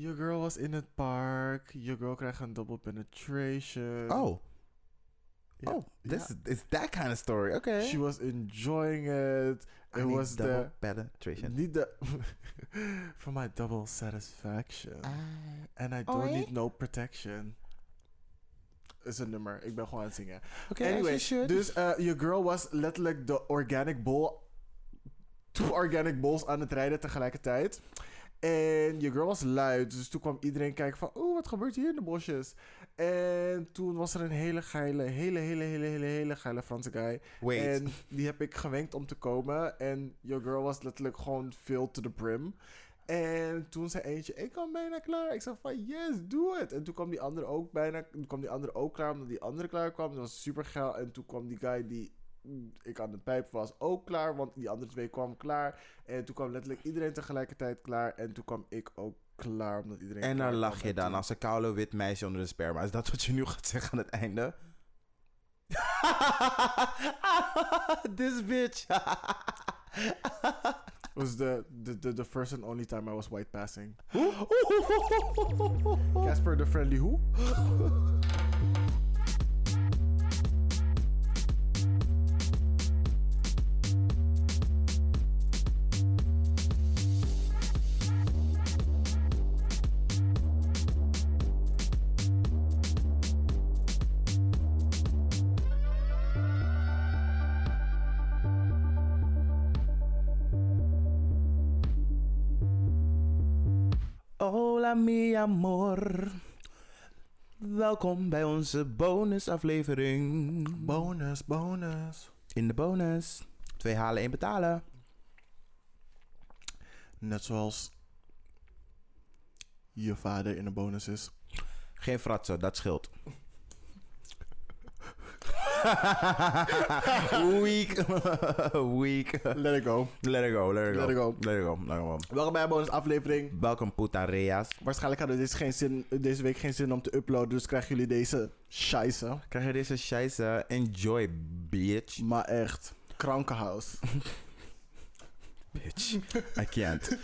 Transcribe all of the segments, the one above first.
Your girl was in het park. Your girl krijgt een double penetration. Oh. Oh, this is, that kind of story. Okay. She was enjoying it. It need was double the... penetration. Niet de... For my double satisfaction. And I don't Oi. need no protection. Is een nummer. Ik ben gewoon aan het zingen. Oké, anyway, you dus uh, your girl was letterlijk de organic bowl. Two organic bowls aan het rijden tegelijkertijd. En your girl was luid. Dus toen kwam iedereen kijken van... Oeh, wat gebeurt hier in de bosjes? En toen was er een hele geile... Hele, hele, hele, hele, hele geile Franse guy. Wait. En die heb ik gewenkt om te komen. En your girl was letterlijk gewoon filled to the brim. En toen zei eentje, ik kan bijna klaar. Ik zei van, yes, doe het. En toen kwam die andere ook bijna, toen kwam die andere ook klaar, omdat die andere klaar kwam. Dat was super geil. En toen kwam die guy die ik aan de pijp was ook klaar, want die andere twee kwamen klaar. En toen kwam letterlijk iedereen tegelijkertijd klaar. En toen kwam ik ook klaar, omdat iedereen En lach kwam. je dan toen- als een koude wit meisje onder de sperma. Is dat wat je nu gaat zeggen aan het einde? This bitch. was the, the, the, the first and only time I was white passing. Casper the Friendly Who? mi amor. Welkom bij onze bonusaflevering. Bonus, bonus. In de bonus. Twee halen, één betalen. Net zoals je vader in een bonus is. Geen fratsen, dat scheelt. Weak. Weak. Let it go. Let it go, let it go. Let it go. Let it go, let it go. Welkom bij een bonusaflevering. Welkom puta reas. Waarschijnlijk hadden we deze, geen zin, deze week geen zin om te uploaden, dus krijgen jullie deze scheisse. Krijg je deze scheisse? Enjoy, bitch. Maar echt, krankenhuis. Bitch. I can't.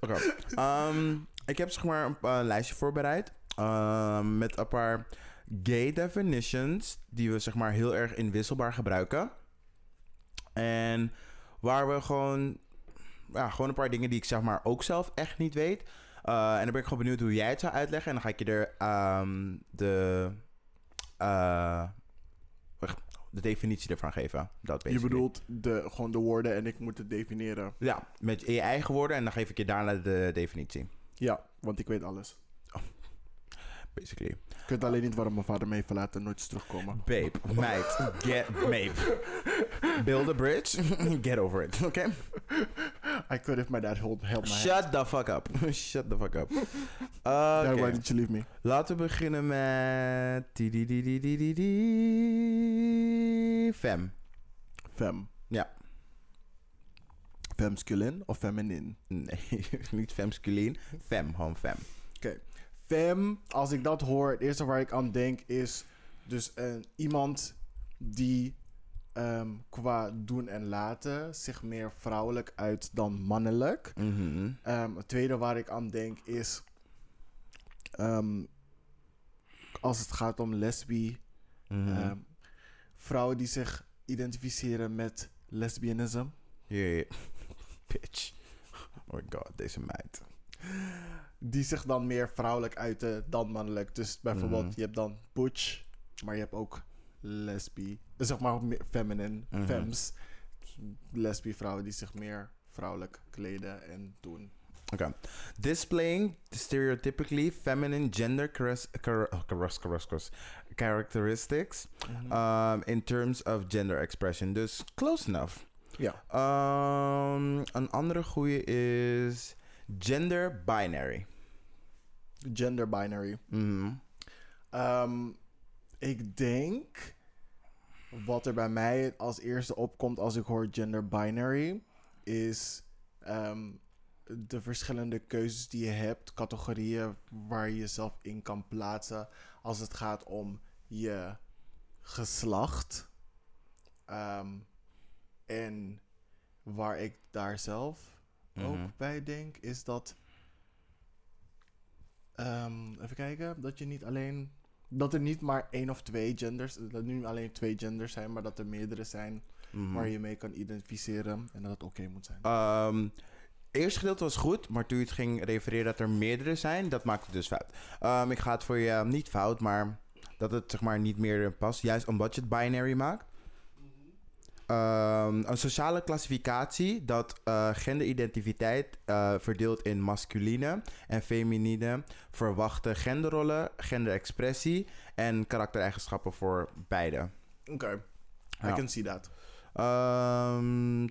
Oké. Ehm, ik heb zeg maar een eh, lijstje voorbereid. ehm, met een paar gay definitions. Die we zeg maar heel erg inwisselbaar gebruiken. En waar we gewoon... Ja, gewoon een paar dingen die ik zeg maar ook zelf echt niet weet. Eh, en dan ben ik gewoon benieuwd hoe jij het zou uitleggen. En dan ga ik je er ehm, de... eh, de definitie ervan geven. Dat Je bedoelt de, gewoon de woorden en ik moet het definiëren. Ja, met in je eigen woorden en dan geef ik je daarna de definitie. Ja, want ik weet alles. Basically. Ik weet alleen niet waarom mijn vader me heeft verlaten en nooit is terugkomen. Babe, meid, get, babe. Build a bridge, get over it, oké? I could if my dad held, held my hand. Shut the fuck up. Shut the fuck up. Oké, why did you leave me? laten we beginnen met... Fem. Fem. Ja. Femsculin of feminin? Nee, niet femsculin. Fem, gewoon fem. Fem, als ik dat hoor, het eerste waar ik aan denk is dus een, iemand die ehm, qua doen en laten zich meer vrouwelijk uit dan mannelijk. Mhm. Ehm, het tweede waar ik aan denk is ehm, als het gaat om lesbi, Mhm. vrouwen die zich identificeren met lesbianisme. Yeah. Bitch. Oh my god, deze meid. Die zich dan meer vrouwelijk uiten dan mannelijk. Dus bijvoorbeeld, Mhm. je hebt dan butch, maar je hebt ook lesbi. Dus zeg maar meer feminine, Mhm. femmes. Lesbi vrouwen die zich meer vrouwelijk kleden en doen. Okay. Displaying stereotypically feminine gender char- oh, characteristics Mhm. um, in terms of gender expression. Dus close enough. ja. Um, een andere goede is gender binary. Gender binary. Mhm. Ehm, ik denk wat er bij mij als eerste opkomt als ik hoor gender binary is ehm, de verschillende keuzes die je hebt, categorieën waar je jezelf in kan plaatsen als het gaat om je geslacht. Ehm, en waar ik daar zelf ook bij denk, is dat ehm, even kijken, dat je niet alleen, dat er niet maar één of twee genders, dat er nu alleen twee genders zijn, maar dat er meerdere zijn Mhm. waar je mee kan identificeren en dat het oké moet zijn. Ehm, het eerste gedeelte was goed, maar toen je het ging refereren dat er meerdere zijn, dat maakt het dus fout. Ehm, ik ga het voor je niet fout, maar dat het zeg maar niet meer past, juist omdat je het binary maakt. Ehm, een sociale klassificatie dat eh, genderidentiteit eh, verdeelt in masculine en feminine verwachte genderrollen, genderexpressie en karaktereigenschappen voor beide. Oké, I Ja. can see that.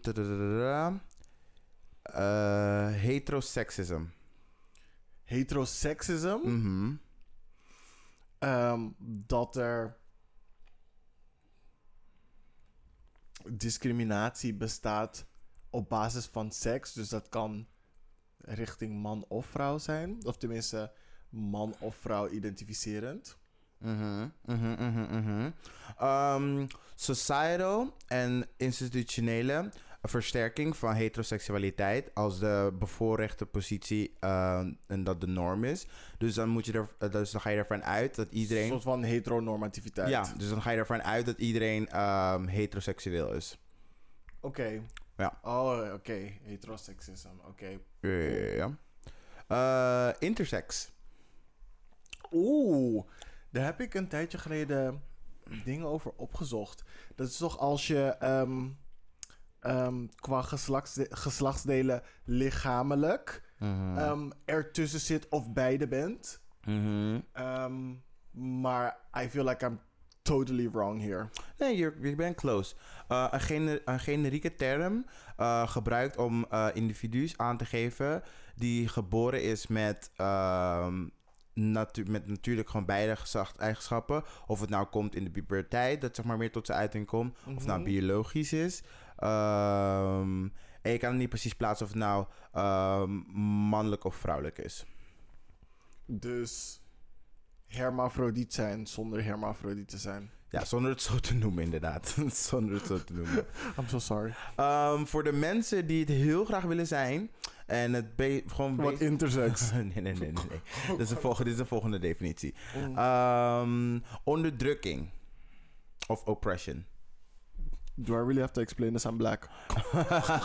Tadadadada. Eh, heteroseksism. Heteroseksism, Mhm. ehm, dat er discriminatie bestaat op basis van seks, dus dat kan richting man of vrouw zijn, of tenminste man of vrouw identificerend. Mhm, mhm, mhm, mhm. Ehm, societal en institutionele versterking van heteroseksualiteit als de bevoorrechte positie ehm, en dat de norm is. Dus dan, moet je er, eh, dus dan ga je ervan uit dat Een iedereen... soort van heteronormativiteit. Ja, dus dan ga je ervan uit dat iedereen ehm, heteroseksueel is. Oké. Ja. Oh, oké. Heteroseksisme. Oké. Ja. Eh, intersex. Oeh, daar heb ik een tijdje geleden dingen over opgezocht. Dat is toch als je ehm, em, qua geslachtsde- geslachtsdelen lichamelijk Mhm. ehm, ertussen zit of beide bent. Mhm. Ehm, maar I feel like I'm totally wrong here. Nee, je, je bent close. Eh, een, gener- een generieke term eh, gebruikt om eh individu's aan te geven die geboren is met, ehm, natu- met natuurlijk gewoon beide geslacht-eigenschappen. Of het nou komt in de puberteit, dat zeg maar meer tot zijn uiting komt. Of nou Mhm. biologisch is. Ehm, en je kan het niet precies plaatsen of het nou ehm, mannelijk of vrouwelijk is. Dus hermafrodiet zijn zonder hermafrodiet te zijn. Ja, zonder het zo te noemen inderdaad. zonder het zo te noemen. I'm so sorry. Ehm, voor de mensen die het heel graag willen zijn en het be- gewoon Wat intersex. nee, nee, nee, nee. nee. Dit, is de volgende, dit is de volgende definitie. Mm. Onderdrukking of oppression. Do I really have to explain this? I'm black.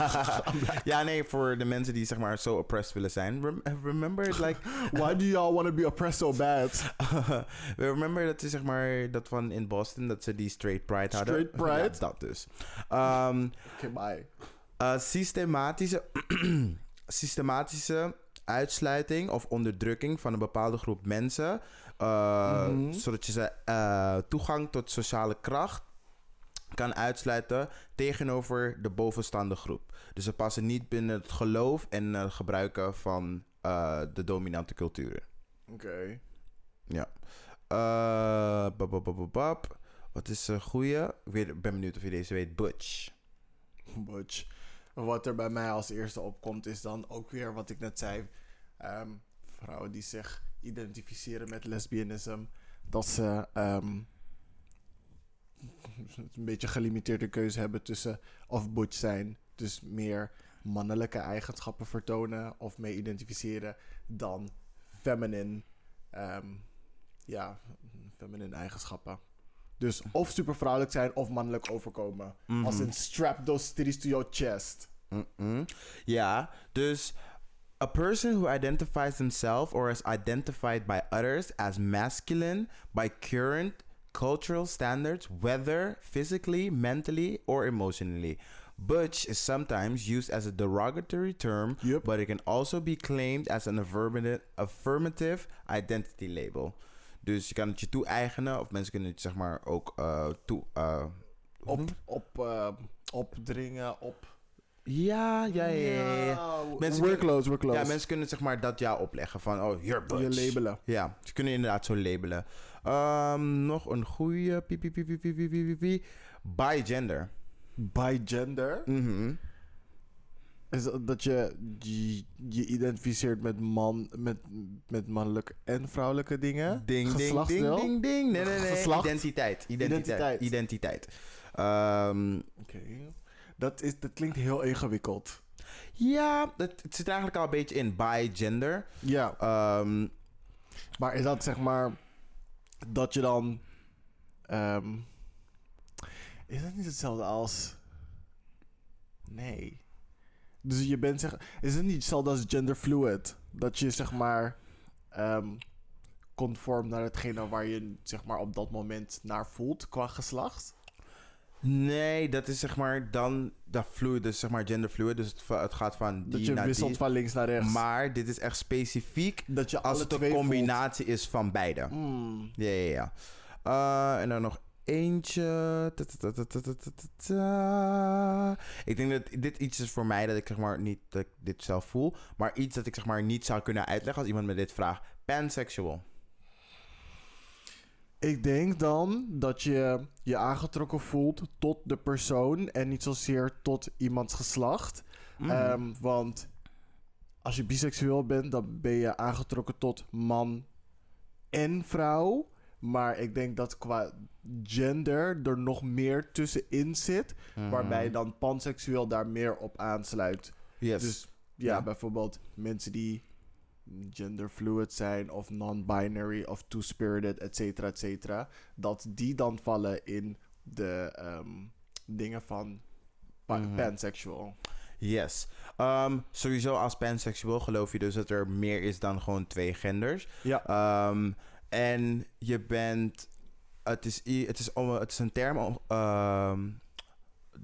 ja, nee, voor de mensen die zeg maar zo oppressed willen zijn. Rem- remember it like Why do y'all want to be oppressed so bad? remember dat ze zeg maar dat van in Boston dat ze die straight pride hadden. Straight pride? Ja, dat dus. Okay, bye. Uh, systematische, systematische uitsluiting of onderdrukking van een bepaalde groep mensen. uh, Mhm. Zodat je ze uh, toegang tot sociale kracht kan uitsluiten tegenover de bovenstaande groep. Dus ze passen niet binnen het geloof en het gebruiken van uh, de dominante culturen. Oké. Ja. Uh. Wat is een goeie? Ik weet- ben benieuwd of je deze weet. Butch. Butch. Wat er bij mij als eerste opkomt is dan ook weer wat ik net zei. Ehm, vrouwen die zich identificeren met lesbianisme. Dat ze ehm, een beetje gelimiteerde keuze hebben tussen of butch zijn. Dus meer mannelijke eigenschappen vertonen of mee identificeren dan feminine, ehm, ja, feminine eigenschappen. Dus of super vrouwelijk zijn of mannelijk overkomen. Als Mhm. in strap those titties to your chest. Ja, dus a person who identifies himself or is identified by others as masculine by current cultural standards, whether physically, mentally, or emotionally. Butch is sometimes used as a derogatory term, but it can also be claimed as an affirmative, affirmative identity label. Dus je kan het je toe-eigenen, of mensen kunnen het zeg maar ook eh, toe. eh, Op, je op, eh, opdringen, op... Ja, ja, ja, ja. ja. Mensen we're kunnen- close, we're close. Ja, mensen kunnen zeg maar dat ja opleggen van, oh, you're Je butch. labelen. Ja, ze kunnen inderdaad zo labelen. Ehm, nog een goede. By gender. By gender? Mhm. Is dat je, je je identificeert met man, met, met mannelijke en vrouwelijke dingen? Ding, ding, ding, ding, Geslacht? Identiteit. Identiteit. Identiteit. Ehm, Oké. Dat, is, dat klinkt heel ingewikkeld. Ja, het, zit eigenlijk al een beetje in by gender. Ja. Ehm, maar is dat zeg maar dat je dan. ehm, is dat niet hetzelfde als. Nee. Dus je bent zeg. Is het niet hetzelfde als genderfluid? Dat je zeg maar. ehm conform naar hetgene waar je zeg maar op dat moment naar voelt qua geslacht? Nee, dat is zeg maar dan dat fluid, dus zeg maar genderfluid. Dus het, het gaat van die Dat je naar wisselt die. van links naar rechts. Maar dit is echt specifiek dat je als het een combinatie is van beide. voelt. Mm. Ja, ja, ja. Eh, en dan nog eentje. Ik denk dat dit iets is voor mij dat ik zeg maar niet dat ik dit zelf voel. Maar iets dat ik zeg maar niet zou kunnen uitleggen als iemand me dit vraagt. Pansexual. Ik denk dan dat je je aangetrokken voelt tot de persoon en niet zozeer tot iemands geslacht. Mm. Ehm, want als je biseksueel bent, dan ben je aangetrokken tot man en vrouw. Maar ik denk dat qua gender er nog meer tussenin zit. Mhm. Waarbij dan panseksueel daar meer op aansluit. Yes. Dus ja, Ja. bijvoorbeeld mensen die genderfluid zijn of non-binary of two-spirited, et cetera, et cetera. Dat die dan vallen in de ehm, dingen van Mhm. pansexual. Yes. Ehm, sowieso als pansexueel geloof je dus dat er meer is dan gewoon twee genders. Ja. Ehm, en je bent. Het is, het is, om, het is een term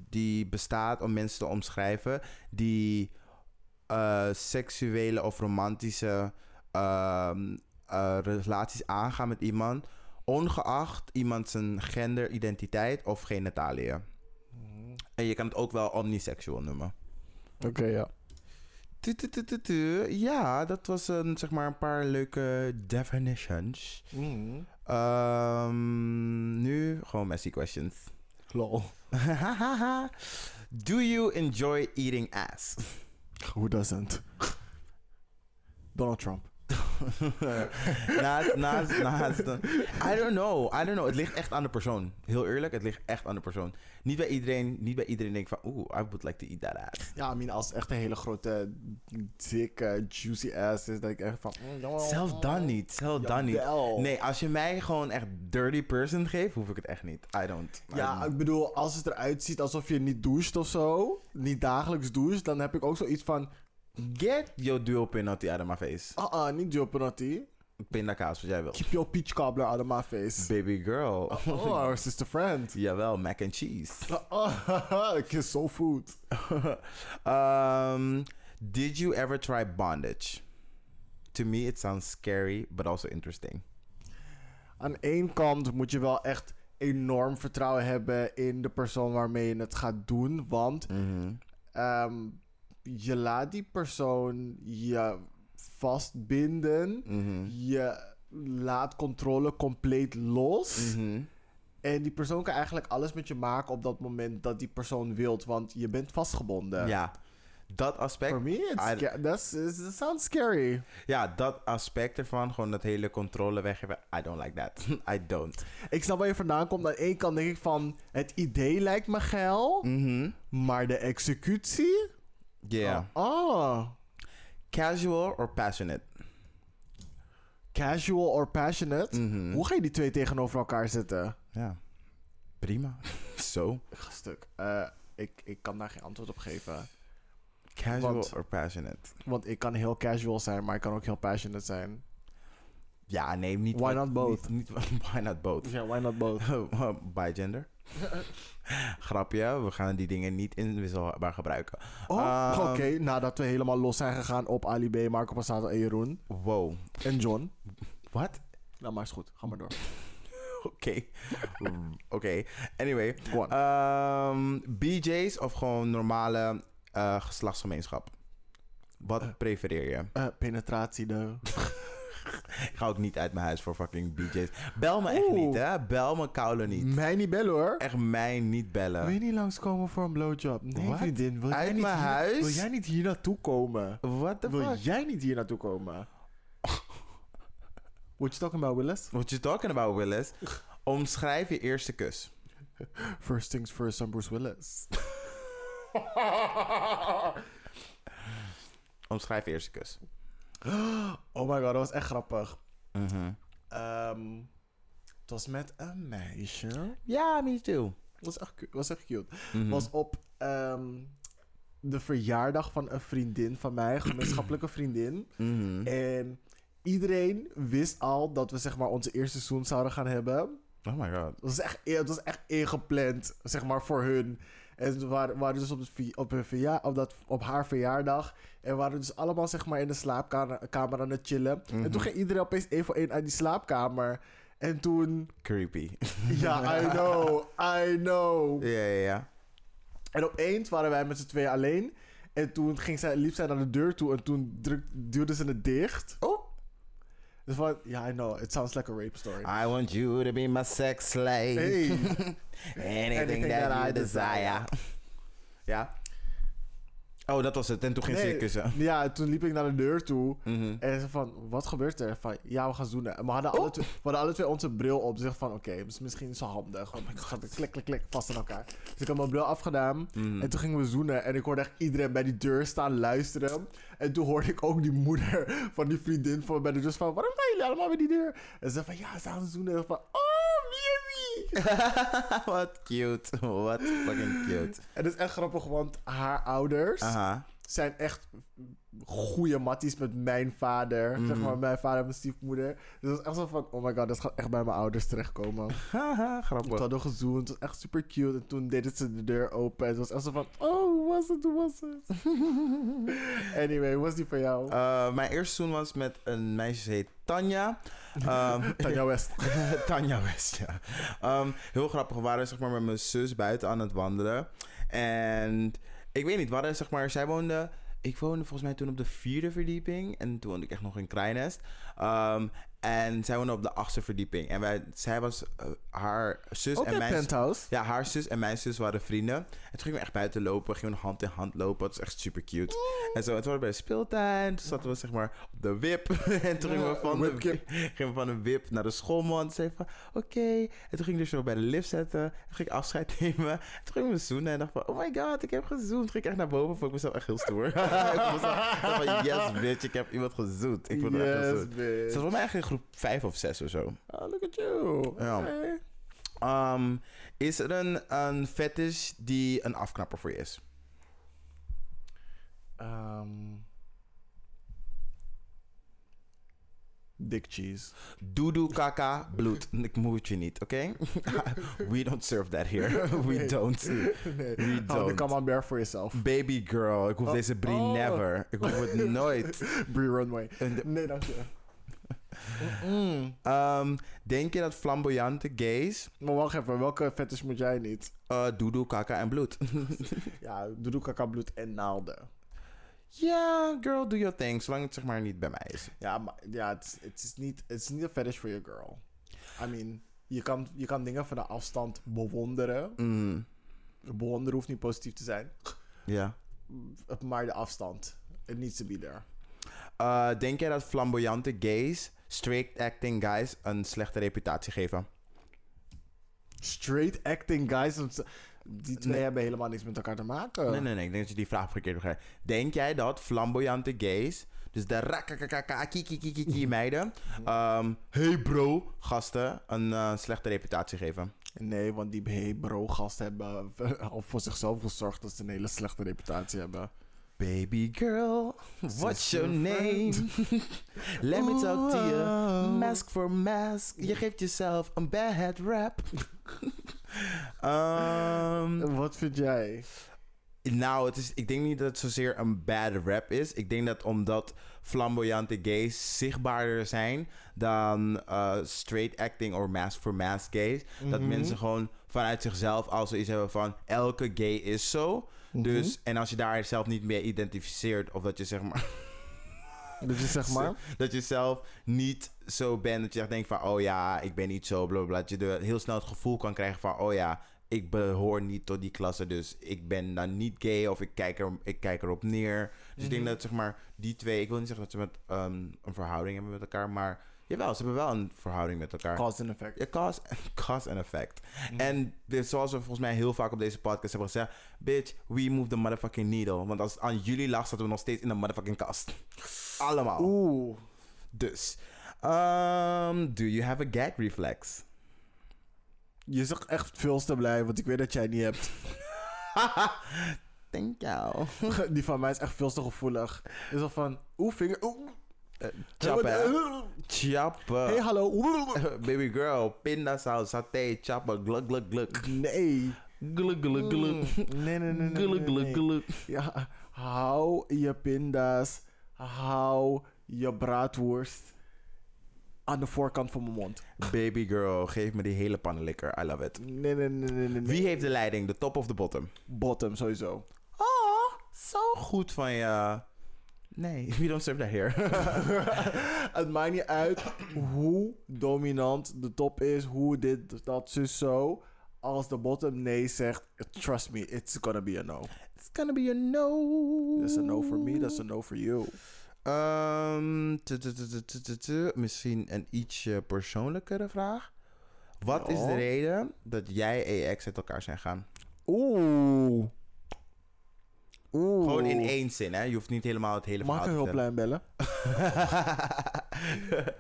die bestaat om mensen te omschrijven die eh, seksuele of romantische ehm, eh, relaties aangaan met iemand, ongeacht iemand zijn gender, identiteit of genitaliën. En je kan het ook wel omniseksueel noemen. Oké, ja. Tu, tu, tu, tu, tu. Ja, dat was een, zeg maar een paar leuke definitions. Ehm, nu gewoon messy questions. Lol. Do you enjoy eating ass? Who doesn't? Donald Trump. naast, naast, naast. I don't know. I don't know. Het ligt echt aan de persoon. Heel eerlijk, het ligt echt aan de persoon. Niet bij iedereen, niet bij iedereen denkt van, oeh, I would like to eat that ass. Ja, I mean, als het echt een hele grote, dikke, juicy ass is, dat ik echt van... mm, Zelf dan niet. Zelf dan niet. Nee, als je mij gewoon echt dirty person geeft, hoef ik het echt niet. I don't. I Ja, don't. ik bedoel, als het eruit ziet alsof je niet doucht of zo, niet dagelijks doucht, dan heb ik ook zoiets van, Get your dual penalty out of my face. ah, ah, niet Joe Penalty. Pindakaas, wat jij wil. Keep your peach cobbler out of my face. Baby girl. Oh, our sister friend. Jawel, mac and cheese. Oh, kiss soul food. um, did you ever try bondage? To me, it sounds scary, but also interesting. Aan één kant moet je wel echt enorm vertrouwen hebben in de persoon waarmee je het gaat doen, want Mhm. ehm, je laat die persoon je vastbinden. Mhm. Je laat controle compleet los. Mhm. En die persoon kan eigenlijk alles met je maken op dat moment dat die persoon wilt, want je bent vastgebonden. Ja, dat aspect. For me, it's I- sca- that's, it sounds scary. Ja, dat aspect ervan, gewoon dat hele controle weggeven. I don't like that. I don't. Ik snap waar je vandaan komt. Aan één kant denk ik van, het idee lijkt me geil, Mhm. maar de executie? Yeah. Oh. Casual or passionate? Casual or passionate? Mhm. Hoe ga je die twee tegenover elkaar zetten? Ja. Prima. Zo. Ik ga stuk. Eh, ik, ik kan daar geen antwoord op geven. Casual Want- or passionate? Want ik kan heel casual zijn, maar ik kan ook heel passionate zijn. Ja, nee, niet... Why not both? Niet, niet, why not both? Ja, why not both? By gender. Grapje, we gaan die dingen niet inwisselbaar gebruiken. Oh, Ehm, oké. Nadat we helemaal los zijn gegaan op Ali B, Marco Passato en Jeroen. Wow. En John. Wat? Nou, maar is goed. Ga maar door. Oké. Oké. Anyway. Go on. Ehm, BJ's of gewoon normale eh, geslachtsgemeenschap? Wat Eh. prefereer je? Eh, penetratie, de... Ik ga ook niet uit mijn huis voor fucking BJ's. Bel me echt Oeh. niet, hè? Bel me koude niet. Mij niet bellen, hoor. Echt mij niet bellen. Wil je niet langskomen voor een blowjob? Nee, Wat? vriendin. Wil Uit jij niet mijn hier- huis? Wil jij niet hier naartoe komen? What the Wil fuck? jij niet hier naartoe komen? What you talking about, Willis? What you talking about, Willis? Omschrijf je eerste kus. First things first, I'm Bruce Willis. Omschrijf je eerste kus. Oh my god, dat was echt grappig. Mhm. Ehm, het was met een meisje. Ja, me too. Was echt, was echt cute. Mhm. was op ehm, de verjaardag van een vriendin van mij, gemeenschappelijke vriendin. Mhm. En iedereen wist al dat we zeg maar onze eerste seizoen zouden gaan hebben. Oh my god. Het was echt, het was echt ingepland, zeg maar, voor hun. En we waren, waren dus op, het, op, verja- op, dat, op haar verjaardag. En we waren dus allemaal zeg maar in de slaapkamer kamer aan het chillen. En Mhm. toen ging iedereen opeens één voor één uit die slaapkamer. En toen... Creepy. Ja, I know, I know. ja, ja, ja. En opeens waren wij met z'n tweeën alleen. En toen ging zij, liep zij naar de deur toe en toen druk, duwde ze het dicht. Oh. Dus van, ja, I know, it sounds like a rape story. I want you to be my sex slave. Hey. Anything, Anything that, that I desire. Ja. Oh, dat was het. En toen ging ze Nee, kussen. Ja, toen liep ik naar de deur toe. Mhm. En ze van, wat gebeurt er? Van, ja, we gaan zoenen. En we hadden, Oh. alle, twee, we hadden alle twee onze bril op. Zeg van, oké, misschien is het handig. Want het gaat klik, klik, klik, vast aan elkaar. Dus ik had mijn bril afgedaan. Mhm. En toen gingen we zoenen. En ik hoorde echt iedereen bij die deur staan luisteren. En toen hoorde ik ook die moeder van die vriendin van bij de deur van... Waarom zijn jullie allemaal bij die deur? En ze zei van, ja, ze gaan zoenen. En van, oh! Wat cute. Wat fucking cute. Het is echt grappig, want haar ouders... Aha. Zijn echt goede matties met mijn vader. Zeg Mhm. maar, mijn vader en mijn stiefmoeder. Dus dat is echt zo van, oh my god, dat gaat echt bij mijn ouders terechtkomen. Haha, We grappig. hadden gezoend, het was echt super cute. En toen deden ze de deur open. En het was echt zo van, oh, hoe was het, hoe was het? anyway, hoe was die voor jou? Eh, mijn eerste seizoen was met een meisje, ze heet Tanja. Ehm, Tanja West. Tanja West, ja. Ehm, heel grappig. We waren zeg maar, met mijn zus buiten aan het wandelen. En ik weet niet, we zeg maar, zij woonde... Ik woonde volgens mij toen op de vierde verdieping. En toen woonde ik echt nog in Kleinest. Ehm, en zij woonde op de achtste verdieping. En wij, zij was eh, haar zus Ook en mijn... Penthouse. Ja, haar zus en mijn zus waren vrienden. En toen gingen we echt buiten lopen. Gingen we hand in hand lopen. Het was echt super cute. En zo, het waren bij de speeltuin. Toen zaten we zeg maar op de wip. en toen gingen we van de, gingen we van wip naar de schoolman. En zei van, oké. En toen ging ik dus zo bij de lift zetten. En toen ging ik afscheid nemen. En toen gingen we zoenen. En dacht van, oh my god, ik heb gezoend. Toen ging ik echt naar boven. Vond ik mezelf echt heel stoer. ik was van, yes bitch, ik heb iemand gezoend. Ik vond echt. Ze bitch. was volgens mij echt in groep 5 of 6 of zo. Oh, look at you. Ja. Ehm, is er een, een fetish die een afknapper voor je is? Ehm, dick cheese. Doedoe, kaka, bloed. Ik moet je niet, oké? We don't serve that here. We Nee. don't. nee. We Hou de don't. camembert voor jezelf. Baby girl, ik hoef Oh. deze brie Oh. never. Ik hoef het nooit. Brie Runway. Nee, dank je. Ehm, denk je dat flamboyante gays Maar wacht even, welke fetish moet jij niet? uh, doedoe, kaka en bloed? Ja, doe kaka bloed en naalden. Ja, girl, do your thing. Zolang het zeg maar niet bij mij is. Ja, maar ja, het, is- het, is niet, het is niet een fetish voor je girl. I mean, je kan, je kan dingen van de afstand bewonderen. Mm, Bewonderen hoeft niet positief te zijn. ja. Maar de afstand. It needs to be there. Uh, denk jij dat flamboyante gays straight acting guys een slechte reputatie geven? Straight acting guys. Die twee Nee. hebben helemaal niks met elkaar te maken. Nee, nee, nee. Ik denk dat je die vraag verkeerd begrijpt. Denk jij dat flamboyante gays, dus de rakakakaka, kiki meiden, ehm, hey bro, gasten, een eh, slechte reputatie geven? Nee, want die hey bro gasten hebben al voor zichzelf gezorgd dat ze een hele slechte reputatie hebben. Baby girl, what's your name? Let me talk to you. Mask for mask. Je geeft jezelf een bad rap. Ehm, Wat vind jij? Nou, het is, ik denk niet dat het zozeer een bad rap is. Ik denk dat omdat flamboyante gays zichtbaarder zijn dan eh, straight acting of mask for mask gays, dat Mhm. mensen gewoon vanuit zichzelf al zoiets hebben van elke gay is zo. Mhm. Dus, en als je daar zelf niet mee identificeert, of dat je zeg maar, Dat je zeg maar... dat je zelf niet zo bent, dat je echt denkt van, oh ja, ik ben niet zo, bla bla, bla. Dat je de, heel snel het gevoel kan krijgen van, oh ja, ik behoor niet tot die klasse, dus ik ben dan niet gay of ik kijk, er, ik kijk erop neer. Dus ik denk Mhm. dat zeg maar die twee, ik wil niet zeggen dat ze met ehm, een verhouding hebben met elkaar, maar jawel, ze hebben wel een verhouding met elkaar. Cause and effect. Ja, cause, cause and effect. Mhm. En dit, zoals we volgens mij heel vaak op deze podcast hebben gezegd, bitch, we move the motherfucking needle. Want als het aan jullie lag, zaten we nog steeds in de motherfucking kast. Allemaal. Oeh. Dus. Um, do you have a gag reflex? Je zegt echt veel te blij, want ik weet dat jij niet hebt. Thank you. Die van mij is echt veel te gevoelig. Is al van, oeh, vinger, oeh. Chappen. hè? Chappen. Hey, hallo. Baby girl, pindasaus, saté, chappen, gluk, gluk, gluk. Nee. Gluk, gluk, gluk. Mm, Nee, nee, nee. Gluk, gluk, gluk. Ja, hou je pinda's, hou je braadworst aan de voorkant van mijn mond. Baby girl, geef me die hele pannenlikker. I love it. Nee, nee, nee, nee, nee. nee. Wie heeft de leiding? De top of de bottom? Bottom, sowieso. Oh, zo goed van je. Nee, we don't serve that here. Het maakt niet uit hoe dominant de top is, hoe dit, dat, zus, zo. Als de bottom nee zegt, trust me, it's gonna be a no. It's gonna be a no. That's a no for me, that's a no for you. Ehm, tu- tu- tu- tu- tu- tu- tu. Misschien een ietsje persoonlijkere vraag. Wat is de reden dat jij en je ex uit elkaar zijn gaan? Oeh. Oeh. Gewoon in één zin, hè? Je hoeft niet helemaal het hele Mag ik verhaal een te hulplijn bellen?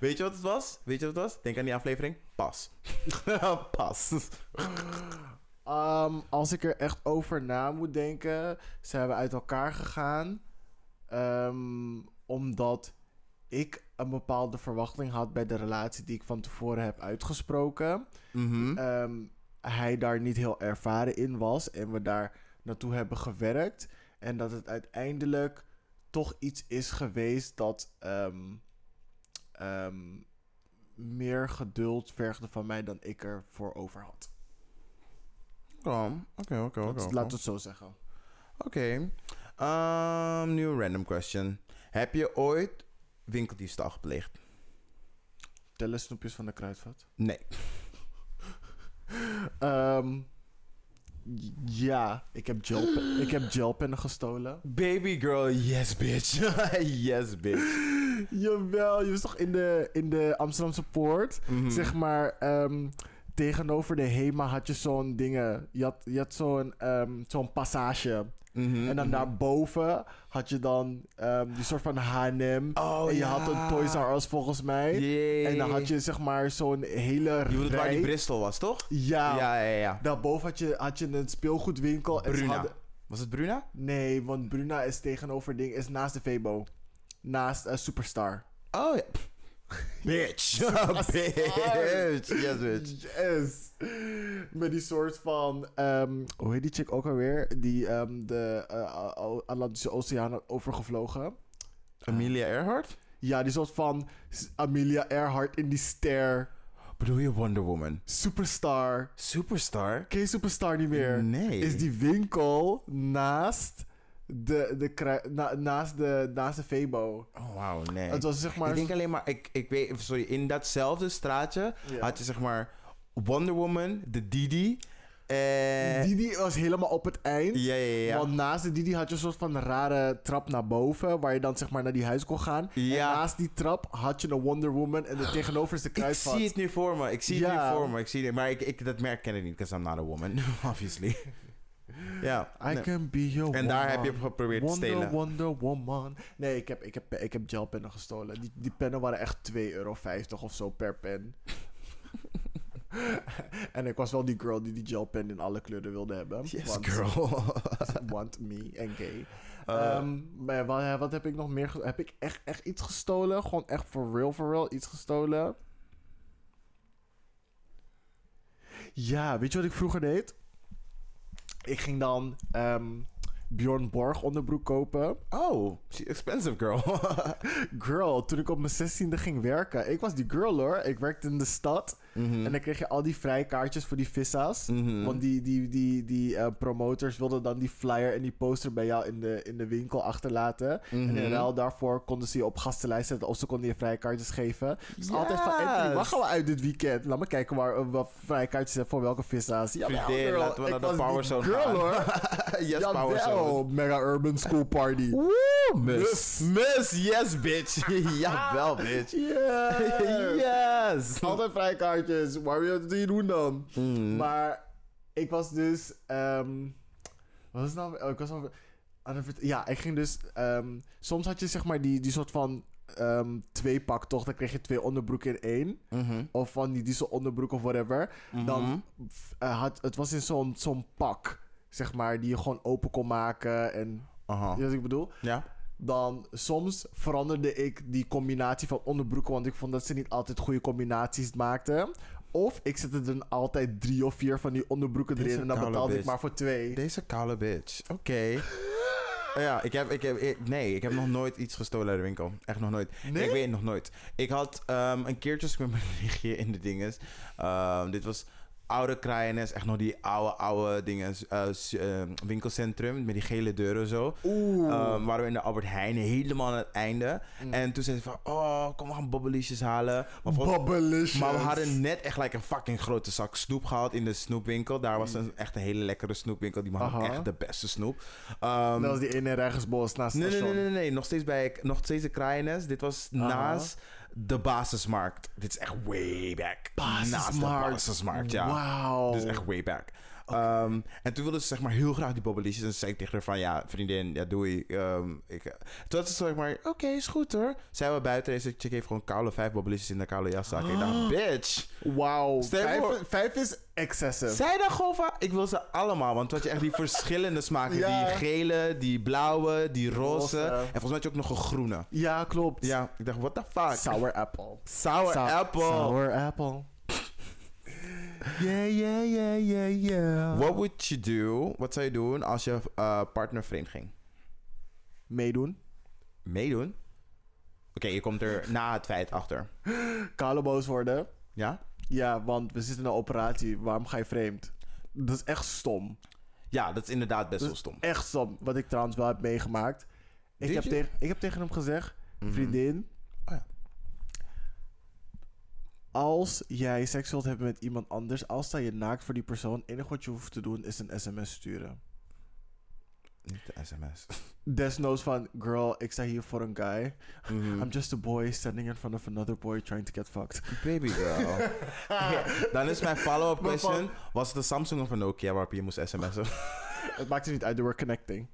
Weet je wat het was? Weet je wat het was? Denk aan die aflevering. Pas. Pas. Ehm, als ik er echt over na moet denken, zijn we uit elkaar gegaan. ehm, omdat ik een bepaalde verwachting had bij de relatie die ik van tevoren heb uitgesproken. Mhm. Ehm, hij daar niet heel ervaren in was en we daar naartoe hebben gewerkt. En dat het uiteindelijk toch iets is geweest dat ehm, ehm, meer geduld vergde van mij dan ik ervoor over had. Oké, oké, oké. Oké. Laat het zo zeggen. Oké. Ehm, nieuw random question. Heb je ooit winkeldiefstal gepleegd? Tellen snoepjes van de kruidvat. Nee. Ehm, ja, ik heb, gel ik heb gelpennen gestolen. Baby girl, yes bitch. yes bitch. Jawel, je was toch in de, in de Amsterdamse Poort? Mhm. Zeg maar, ehm, tegenover de HEMA had je zo'n dingen. Je had, je had zo'n ehm, zo'n passage. Mhm, En dan mhm. daarboven had je dan ehm, die soort van H&M. Oh, en je ja. had een Toys R Us volgens mij. En dan had je zeg maar zo'n hele Je bedoelt waar die. Bristol was, toch? Ja, ja, ja. ja. daarboven had je, had je een speelgoedwinkel. En Bruna. hadden- Was het Bruna? Nee, want Bruna is tegenover ding, is naast de Febo. Naast eh, Superstar. Oh ja. Bitch. bitch. Yes, bitch. Yes. Met die soort van, ehm, hoe heet die chick ook alweer? Die ehm, de eh, Atlantische Oceaan had overgevlogen. Amelia Earhart? Ja, die soort van Amelia Earhart in die ster. Bedoel je Wonder Woman? Superstar. Superstar? Ken je Superstar niet meer? Nee. Is die winkel naast de, de, na- naast de, naast de Febo. Oh, wauw, nee. Het was zeg maar... Ik denk alleen maar, ik, ik weet, sorry, in datzelfde straatje had je zeg maar Wonder Woman, de Didi. En... Didi was helemaal op het eind. Ja, ja, ja. Want naast de Didi had je een soort van rare trap naar boven. Waar je dan zeg maar naar die huis kon gaan. Ja. En naast die trap had je een Wonder Woman. En er tegenover is de Ik kruidvat. zie het nu voor me. Ik zie het nu voor me. Ik zie het, maar ik, ik, dat merk ken ik niet, because I'm not a woman, obviously. Ja. I nee. can be your En daar heb je geprobeerd te Wonder, stelen. Wonder Woman. Nee, ik heb, ik heb, ik heb gelpennen gestolen. Die, die pennen waren echt 2,50 euro of zo per pen. en ik was wel die girl die die gelpen in alle kleuren wilde hebben. Yes, want, girl. Want me en gay. Eh, Ehm, maar wat, wat heb ik nog meer... Heb ik echt, echt iets gestolen? Gewoon echt for real, for real iets gestolen? Ja, weet je wat ik vroeger deed? Ik ging dan ehm Bjorn Borg onderbroek kopen. oh, she expensive girl. Girl, toen ik op mijn 16e ging werken. Ik was die girl hoor. Ik werkte in de stad. Mhm. En dan kreeg je al die vrijkaartjes voor die vissa's. Mhm. Want die, die, die, die eh, promoters wilden dan die flyer en die poster bij jou in de, in de winkel achterlaten. En in Mhm. ruil daarvoor konden ze je op gastenlijst zetten of ze konden je vrijkaartjes geven. Dus altijd van, Yes. Anthony, waar gaan we uit dit weekend? Laat me kijken waar we wat vrijkaartjes hebben voor welke vissa's. Ja, Vriendin, laten we naar de Power Zone girl hoor. yes, power zone. Mega Urban School Party. Miss. Miss, yes, bitch. Jawel, bitch. Yeah. yes. Altijd vrijkaartjes. Waar wil je het doen dan? Mm. Maar ik was dus. ehm wat was het nou? Oh, ik was al aan het vert- Ja, ik ging dus. ehm, soms had je zeg maar die, die soort van. ehm, twee pak, toch? Dan kreeg je twee onderbroeken in één. Mhm. Of van die diesel onderbroek of whatever. Dan Mhm. eh, had, het was in zo'n zo'n pak, zeg maar, die je gewoon open kon maken. En, Aha. je wat ik bedoel? Ja? Dan soms veranderde ik die combinatie van onderbroeken, want ik vond dat ze niet altijd goede combinaties maakten. Of ik zette er dan altijd drie of vier van die onderbroeken Deze erin en dan betaalde ik maar voor twee. Deze koude bitch. Oké. Ja, ik heb, ik heb, ik- nee, ik heb nog nooit iets gestolen uit de winkel. Echt nog nooit. Nee? Ik weet nog nooit. Ik had ehm, een keertje met mijn nichtje in de dinges. Ehm, dit was oude Kraaienest. Echt nog die oude, oude dingen. eh, eh, winkelcentrum met die gele deuren zo. Oeh. Ehm, waren we in de Albert Heijn helemaal aan het einde. Mm. En toen zei ze van, oh, kom we gaan bobbeliesjes halen. Maar, maar we hadden net echt like een fucking grote zak snoep gehaald in de snoepwinkel. Daar was een, echt een hele lekkere snoepwinkel. Die Aha. echt de beste snoep. Ehm, Dat was die ene in Rijgersbos naast nee, nee, nee, nee, nee. Nog steeds bij nog steeds de Kraaienest. Dit was Aha. naast de basismarkt. Dit is echt way back. Naast de Basismarkt. basismarkt, ja. Wauw. Dit is echt way back. Ehm, en toen wilde ze zeg maar heel graag die bobbeliesjes. En zei ik tegen haar van, ja, vriendin, ja, doei. Ehm, ik, toen had ze zeg maar, oké, is goed hoor. Zijn we buiten en ze chick heeft gewoon koude vijf bobbeliesjes in de koude jaszak. Ik dacht, bitch. Wauw. Vijf, is excessive. Zij dan gewoon van, ik wil ze allemaal. Want toen had je echt die verschillende smaken. Ja. Die gele, die blauwe, die roze. En volgens mij had je ook nog een groene. Ja, klopt. Ja, ik dacht, what the fuck? Sour apple. Sour Sou- apple. Sour apple. Yeah, yeah, yeah, yeah, yeah. What would you do? Wat zou je doen als je eh, partner vreemd ging? Meedoen. Meedoen? Oké, je komt er na het feit achter. Kale boos worden. Ja? Ja, want we zitten in een operatie. Waarom ga je vreemd? Dat is echt stom. Ja, dat is inderdaad best wel stom. Echt stom. Wat ik trouwens wel heb meegemaakt. Ik Did heb, tegen, ik heb tegen hem gezegd... Mhm. Vriendin... Oh ja. Als jij seks wilt hebben met iemand anders... Als sta je naakt voor die persoon... enige wat je hoeft te doen is een sms sturen. Niet de sms. Desnoods van... Girl, ik sta hier voor een guy. Mhm. I'm just a boy standing in front of another boy trying to get fucked. Baby girl. Dan is mijn follow-up question. Was het een Samsung of een Nokia waarop je moest sms'en? Het maakt niet uit, they were connecting.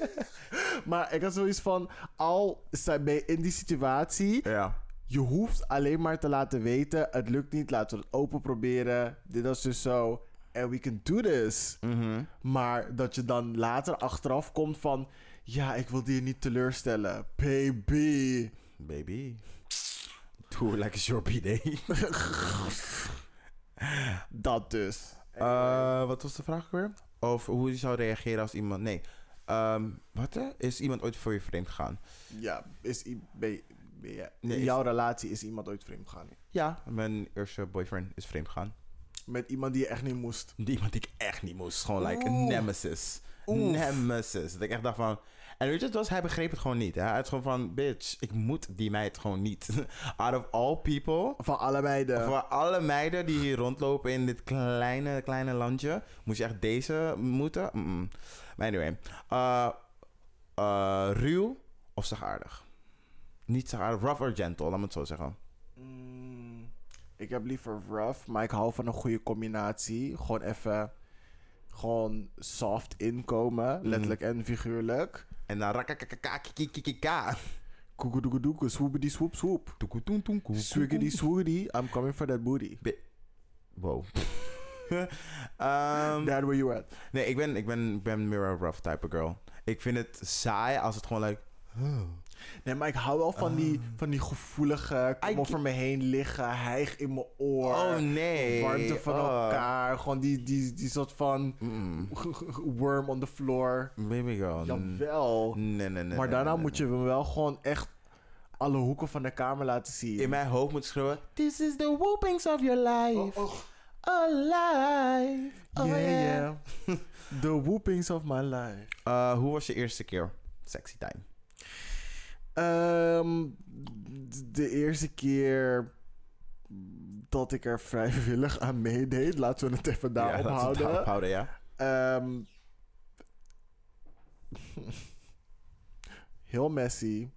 maar ik had zoiets van... Al ben je in die situatie... ja. Je hoeft alleen maar te laten weten... Het lukt niet, laten we het open proberen. Dit is dus zo... And we can do this. Mhm. Maar dat je dan later achteraf komt van... Ja, ik wilde je niet teleurstellen. Baby. Baby. Doe like it's your B-day. Dat dus. Eh, wat was de vraag weer? Of hoe je zou reageren als iemand... Nee. Ehm, wat hè? Is iemand ooit voor je vreemd gegaan? Ja, is, ben Nee, in is- jouw relatie is iemand ooit vreemd gegaan? Ja. Mijn eerste boyfriend is vreemd gegaan. Met iemand die je echt niet moest. Die iemand die ik echt niet moest. Gewoon like een Oeh. nemesis. Nemesis. Dat ik echt dacht van... En weet je, het was, hij begreep het gewoon niet. Hè? Hij had gewoon van, bitch, ik moet die meid gewoon niet. Out of all people... Van allebei de... Voor alle meiden die hier rondlopen in dit kleine, kleine landje, moest je echt deze moeten. Maar anyway. Uh, uh, ruw of zachtaardig? Niet zachtaardig, rough or gentle, laat me het zo zeggen. Mm, ik heb liever rough, maar ik hou van een goede combinatie. Gewoon even... Gewoon soft inkomen, Mhm. letterlijk en figuurlijk. En dan rakakakakakikikika. Koekoedoekoedoeke, swoopity swoop swoop. Toekoetoentoenkoe. Swiggity swiggity, I'm coming for that booty. Wow. Ehm, That where you at. nee, ik ben, ik, ben, ik ben meer een rough type of girl. Ik vind het saai als het gewoon like... Nee, maar ik hou wel van, die, Ah. van die gevoelige, kom I over me heen liggen, hijg in mijn oor. Oh nee. Warmte van Oh. elkaar. Gewoon die, die, die soort van Mm. worm on the floor. Baby girl. Jawel. Nee, nee, nee. maar daarna nee, moet je me wel gewoon echt alle hoeken van de kamer laten zien. in mijn hoofd moet schreeuwen... This is the whoopings of your life. Oh, oh. Alive. Oh, yeah, yeah. yeah. The whoopings of my life. Uh, hoe was je eerste keer? Sexy time. Ehm, de eerste keer dat ik er vrijwillig aan meedeed, laten we het even daarop ja, laten we het houden. daarop houden, ja. Ehm, heel messy.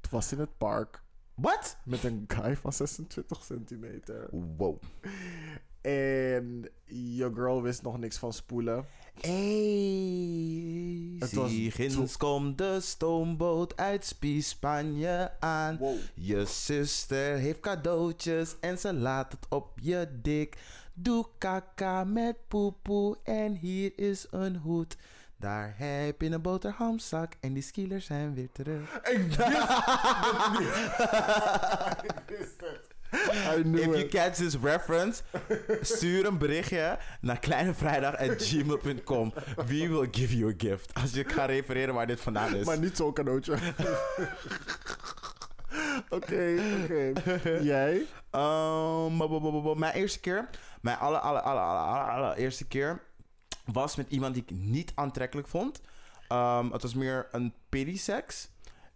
Het was in het park Wat? met een guy van 26 centimeter. Wow. En je girl wist nog niks van spoelen. Hey, Het was komt de stoomboot uit Spie, Spanje aan. Wow. Je zuster heeft cadeautjes en ze laat het op je dik. Doe kaka met poepoe en hier is een hoed. Daar heb je een boterhamzak en die skilers zijn weer terug. Ik wist het. If you catch this reference, stuur een berichtje naar kleinevrijdag.gmail.com. We will give you a gift. Als je kan refereren waar dit vandaan is. Maar niet zo'n cadeautje. Oké, oké. Jij? Bu- mijn eerste keer, mijn aller, aller, aller, aller, aller, allereerste keer was met iemand die ik niet aantrekkelijk vond. Um, het was meer een pity seks.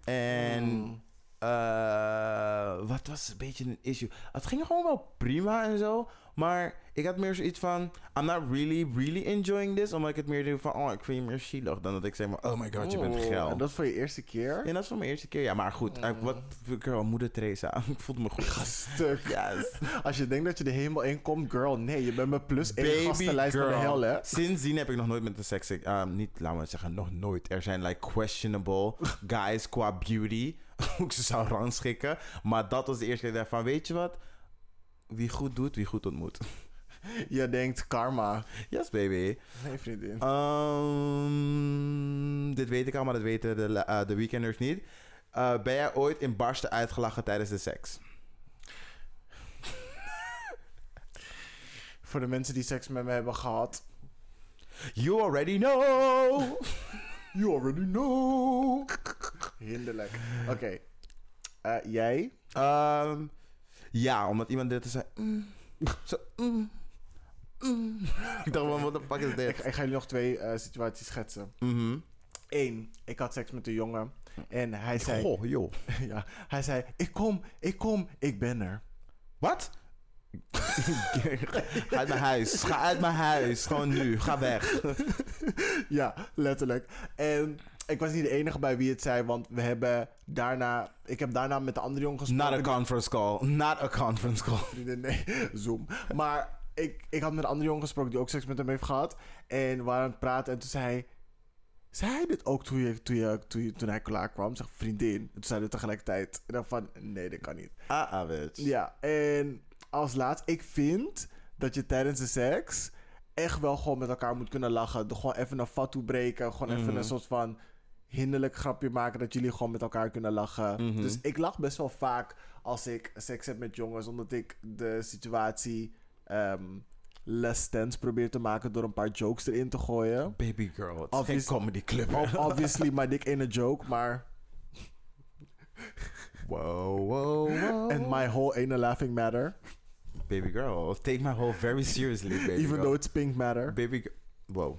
En Mm. eh, wat was een beetje een issue? Het ging gewoon wel prima en zo. Maar ik had meer zoiets van... I'm not really, really enjoying this. Omdat ik het meer doe van... Oh, ik vind je meer zielig. Dan dat ik zeg maar... Oh my god, je bent geil. En dat voor je eerste keer? Ja, dat is voor mijn eerste keer. Ja, maar goed. eh, wat... Girl, moeder Teresa. ik voelde me goed. Stuk. Yes. Als je denkt dat je de hemel in komt, girl, nee, je bent mijn plus één gastenlijst van de hel, hè? Sindsdien heb ik nog nooit met de seks... ehm, niet, laten we zeggen, nog nooit. Er zijn like questionable guys qua beauty. Hoe ik ze zou rangschikken. Maar dat was de eerste keer dat ik dacht van... Weet je wat? Wie goed doet, wie goed ontmoet. Je denkt karma. Yes, baby. Nee, vriendin. Ehm, dit weet ik al, maar dat weten de, eh, de weekenders niet. Eh, ben jij ooit in barsten uitgelachen tijdens de seks? Voor de mensen die seks met me hebben gehad. You already know! You already know. Hinderlijk. Oké. Eh, jij? Ehm, ja, omdat iemand dit zei. Mm, zo, mm, mm. ik dacht, wat de fuck is Ik, dit? ik ga jullie nog twee eh, situaties schetsen. Mhm. Eén, ik had seks met een jongen. En hij zei... Goh, joh. ja, hij zei, ik kom, ik kom, ik ben er. Wat? Ga uit mijn huis. Ga uit mijn huis. Gewoon nu. Ga weg. Ja, letterlijk. En ik was niet de enige bij wie het zei, want we hebben daarna... Ik heb daarna met de andere jongen gesproken. Not a conference call. Not a conference call. vriendin, nee, Zoom. Maar ik, ik had met een andere jongen gesproken die ook seks met hem heeft gehad. En we waren aan het praten en toen zei hij... Zei hij dit ook toen, je, toen, je, toen, je, toen hij klaar kwam? Zeg, vriendin. En toen zeiden we tegelijkertijd. En dan van, nee, dat kan niet. Ah, ah, bitch. Ja, en als laatst, ik vind dat je tijdens de seks echt wel gewoon met elkaar moet kunnen lachen. Gewoon even een fatu breken. Gewoon even Mhm. een soort van hinderlijk grapje maken. Dat jullie gewoon met elkaar kunnen lachen. Mhm. Dus ik lach best wel vaak als ik seks heb met jongens. Omdat ik de situatie ehm less tense probeer te maken door een paar jokes erin te gooien. Baby girl. Het is geen comedy club. Ob- Obviously, my dick in a joke, maar... Wow, wow, wow. And my whole ain't a laughing matter. Baby girl, take my whole very seriously, baby Even girl. though it's pink matter. Baby girl. Wow.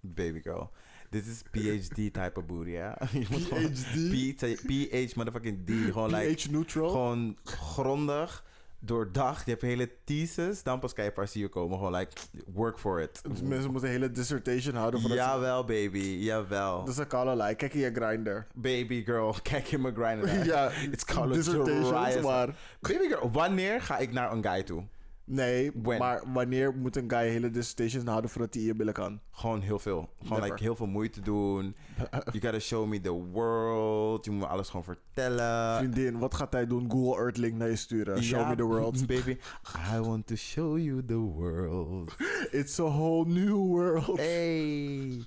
Baby girl. This is PhD type of booty, ja? Je moet gewoon- PhD? PH motherfucking D. Gewoon like... pH neutral. Gewoon grondig, doordacht. Je hebt hele thesis. Dan pas kan je pas hier komen. Gewoon like, work for it. Dus mensen moeten een hele dissertation houden. ze- Jawel, baby. Jawel. Dat is een like. Kijk in je grinder. Baby girl, kijk in mijn grinder. ja, It's called dissertations, maar... Baby girl, wanneer ga ik naar een guy toe? Nee, When? maar wanneer moet een guy hele dissertations houden voordat hij je billen kan? Gewoon heel veel. Gewoon like, heel veel moeite doen. You gotta show me the world. Je moet me alles gewoon vertellen. Vriendin, wat gaat hij doen? Google Earth link naar je sturen. Show me the world. Baby, I want to show you the world. It's a whole new world. Hey.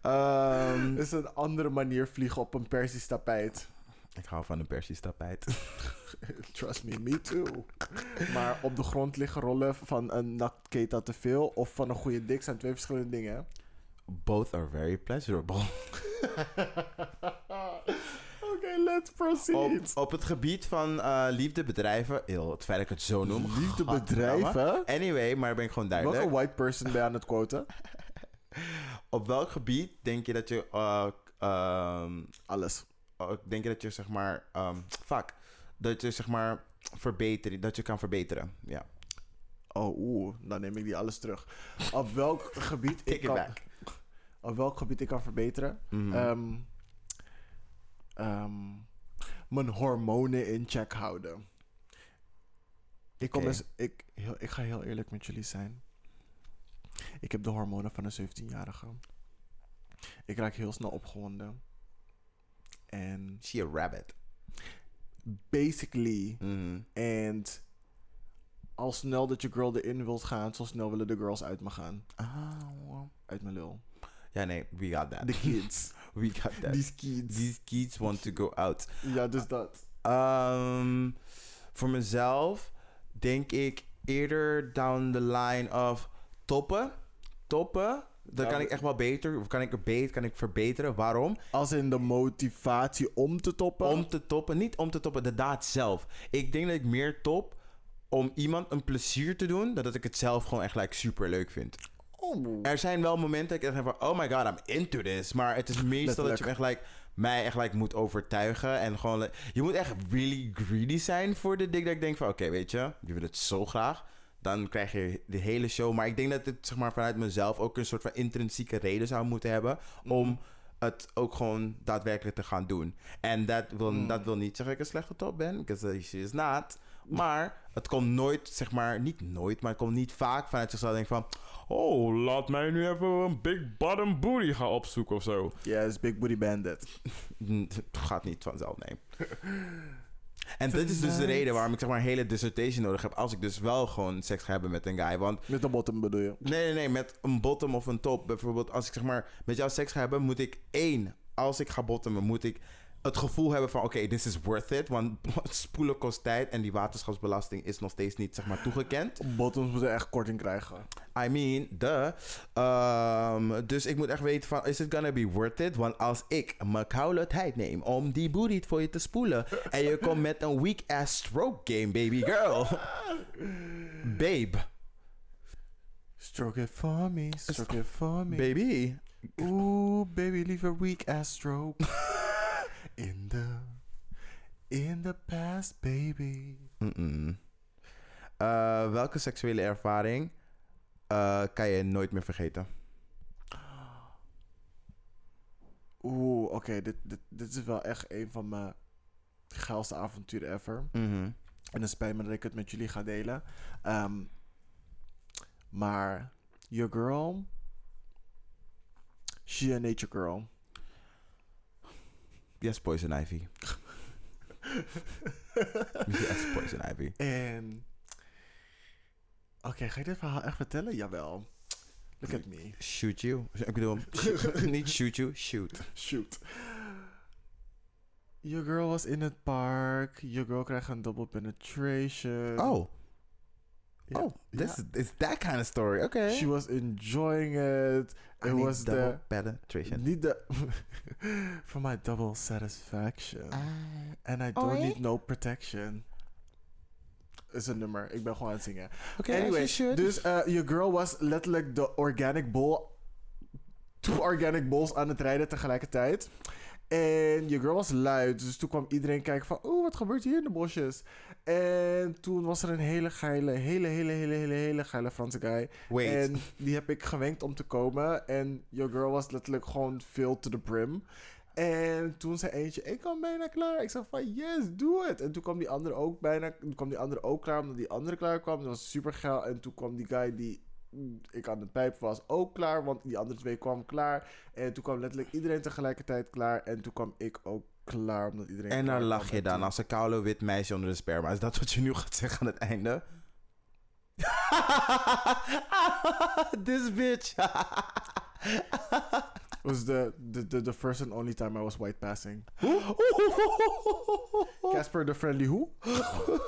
Het is een andere manier vliegen op een Persisch tapijt. Ik hou van een Persisch tapijt. Trust me, me too. Maar op de grond liggen rollen van een naktketa te veel of van een goede dik zijn twee verschillende dingen. Both are very pleasurable. Oké, let's Op, proceed. op het gebied van eh liefdebedrijven, heel het feit dat ik het zo noem. Liefdebedrijven? Anyway, maar ben ik gewoon duidelijk. Welke white person ben je aan het quoten? Op welk gebied denk je dat je, ehm, Alles. Oh, denk je dat je zeg maar, ehm, fuck, dat je zeg maar verbeteren, dat je kan verbeteren. Ja. Oh, oeh, dan neem ik die alles terug. Op welk gebied ik kan, back. op welk gebied ik kan verbeteren? Mhm. Ehm, ehm, mijn hormonen in check houden. Ik, kom eens, ik, heel, ik ga heel eerlijk met jullie zijn. Ik heb de hormonen van een 17-jarige. Ik raak heel snel opgewonden. En She a rabbit. basically, Mhm. en al snel dat je girl erin wilt gaan, zo snel willen de girls uit me gaan. Ah, Uit mijn lul. ja, nee, we got that. De kids. we got that. These kids. These kids want to go out. Ja, dus dat. Ehm, voor mezelf denk ik eerder down the line of toppen. Toppen. Dan kan ik echt wel beter. Of kan ik er beter, kan ik verbeteren. Waarom? Als in de motivatie om te toppen. Om te toppen. Niet om te toppen, de daad zelf. Ik denk dat ik meer top om iemand een plezier te doen. Dan dat ik het zelf gewoon echt like, super leuk vind. Oh. Er zijn wel momenten dat ik echt denk van, oh my god, I'm into this. Maar het is meestal dat je echt like, mij echt like, moet overtuigen. En gewoon, like, je moet echt really greedy zijn voor de ding dat ik denk van, oké, weet je, je wil het zo graag. Dan krijg je de hele show. Maar ik denk dat het zeg maar, vanuit mezelf ook een soort van intrinsieke reden zou moeten hebben. Om het ook gewoon daadwerkelijk te gaan doen. En dat wil, Mm. dat wil niet zeggen dat ik een slechte top ben. Because she is not. Maar het komt nooit, zeg maar, niet nooit, maar het komt niet vaak vanuit zichzelf. Denk van, oh, laat mij nu even een big bottom booty gaan opzoeken of zo. Yes, Big Booty Bandit. Gaat niet vanzelf, nee. En dit is dus de reden waarom ik zeg maar een hele dissertation nodig heb. Als ik dus wel gewoon seks ga hebben met een guy. Want Met de bottom bedoel je? Nee, nee, nee. Met een bottom of een top. Bijvoorbeeld, als ik zeg maar met jou seks ga hebben, moet ik één. Als ik ga bottomen, moet ik het gevoel hebben van: oké, this is worth it. Want spoelen kost tijd en die waterschapsbelasting is nog steeds niet zeg maar toegekend. Bottoms moeten echt korting krijgen. I mean, de. dus ik moet echt weten van: is it gonna be worth it? Want als ik mijn koude tijd neem om die booty voor je te spoelen. en je komt met een weak ass stroke game, baby girl. Babe. Stroke it for me, stroke it for me. Baby. Oeh, baby, leave a weak ass stroke. in the, in the past, baby. Mm-mm. Eh, welke seksuele ervaring eh, kan je nooit meer vergeten? Oeh, oké, dit, dit, dit is wel echt een van mijn geilste avonturen ever. Mhm. En het spijt me dat ik het met jullie ga delen. Ehm, maar, your girl, she a nature girl. Yes, Poison Ivy. yes, Poison Ivy. En, oké, ga je dit verhaal echt vertellen? Jawel. Look at me. Shoot you. Ik bedoel, shoot- niet shoot you, shoot. Shoot. Your girl was in het park. Your girl krijgt een double penetration. Oh, Oh, this is, that kind of story. Oké. She was enjoying it. I It need was double the... penetration. Niet de... For my double satisfaction. Ah. And I don't need no protection. Is een nummer. Ik ben gewoon aan het zingen. Oké, anyway, you dus eh, your girl was letterlijk de organic bull. Two organic bulls aan het rijden tegelijkertijd. En your girl was luid. Dus toen kwam iedereen kijken van... Oeh, wat gebeurt hier in de bosjes? En toen was er een hele geile, hele, hele, hele, hele, hele geile Franse guy. Wait. En die heb ik gewenkt om te komen. En your girl was letterlijk gewoon filled to the brim. En toen zei eentje, ik kan bijna klaar. Ik zei van, yes, doe het. En toen kwam die andere ook bijna, toen kwam die andere ook klaar, omdat die andere klaar kwam. Dat was super geil. En toen kwam die guy die ik aan het pijp was ook klaar, want die andere twee kwamen klaar. En toen kwam letterlijk iedereen tegelijkertijd klaar. En toen kwam ik ook klaar, omdat iedereen en dan lach je dan als een koude wit meisje onder de sperma. Is dat wat je nu gaat zeggen aan het einde? This bitch. was the, the, the, the first and only time I was white passing. Casper the Friendly Who?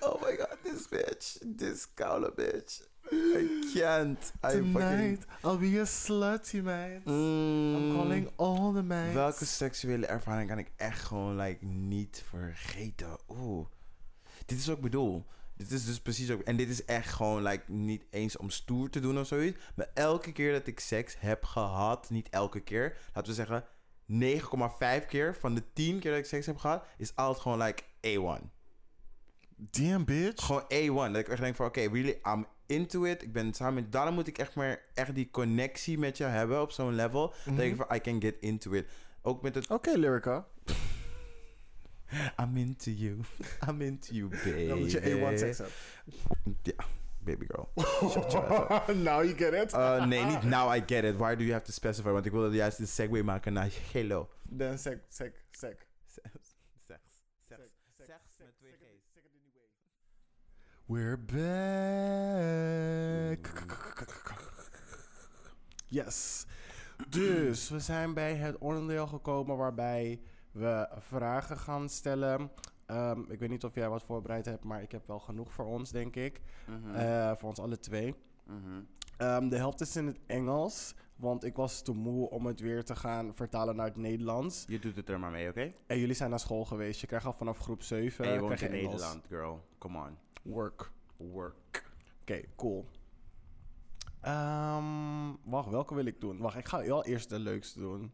oh my god, this bitch. This koude bitch. I can't. I fucking... Tonight, I'll be a slutty man. I'm Mm. calling all the maids. Welke seksuele ervaring kan ik echt gewoon like, niet vergeten? Oeh. Dit is wat ik bedoel. Dit is dus precies ook... En dit is echt gewoon like, niet eens om stoer te doen of zoiets. Maar elke keer dat ik seks heb gehad... Niet elke keer. Laten we zeggen 9,5 keer van de 10 keer dat ik seks heb gehad... Is altijd gewoon like A1. Damn, bitch. Gewoon A1. Dat ik echt denk van... Oké, really, I'm into it. Ik ben samen met... Daarom moet ik echt maar echt die connectie met jou hebben op zo'n level. Dat ik van, I can get into it. Ook met het Oké, Lyrica. I'm into you. I'm into you, baby. Dat je A1 seks hebt. Ja, baby girl. Now you get it? Uh, nee, niet now I get it. Why do you have to specify? Want ik wilde juist een segue maken naar hello. Dan sek, sek, sek. Seks. Seks. Seks. Seks met twee G's. We're back. Yes. Dus we zijn bij het onderdeel gekomen waarbij we vragen gaan stellen. Ehm, ik weet niet of jij wat voorbereid hebt, maar ik heb wel genoeg voor ons, denk ik. Mhm. Eh, voor ons alle twee. Mhm. Ehm, de helft is in het Engels, want ik was te moe om het weer te gaan vertalen naar het Nederlands. Je doet het er maar mee, oké? En jullie zijn naar school geweest. Je krijgt al vanaf groep 7 En je woont krijg in Engels. Nederland, girl. Come on. Work. Work. Oké, cool. Ehm, wacht, welke wil ik doen? Wacht, ik ga wel eerst de leukste doen.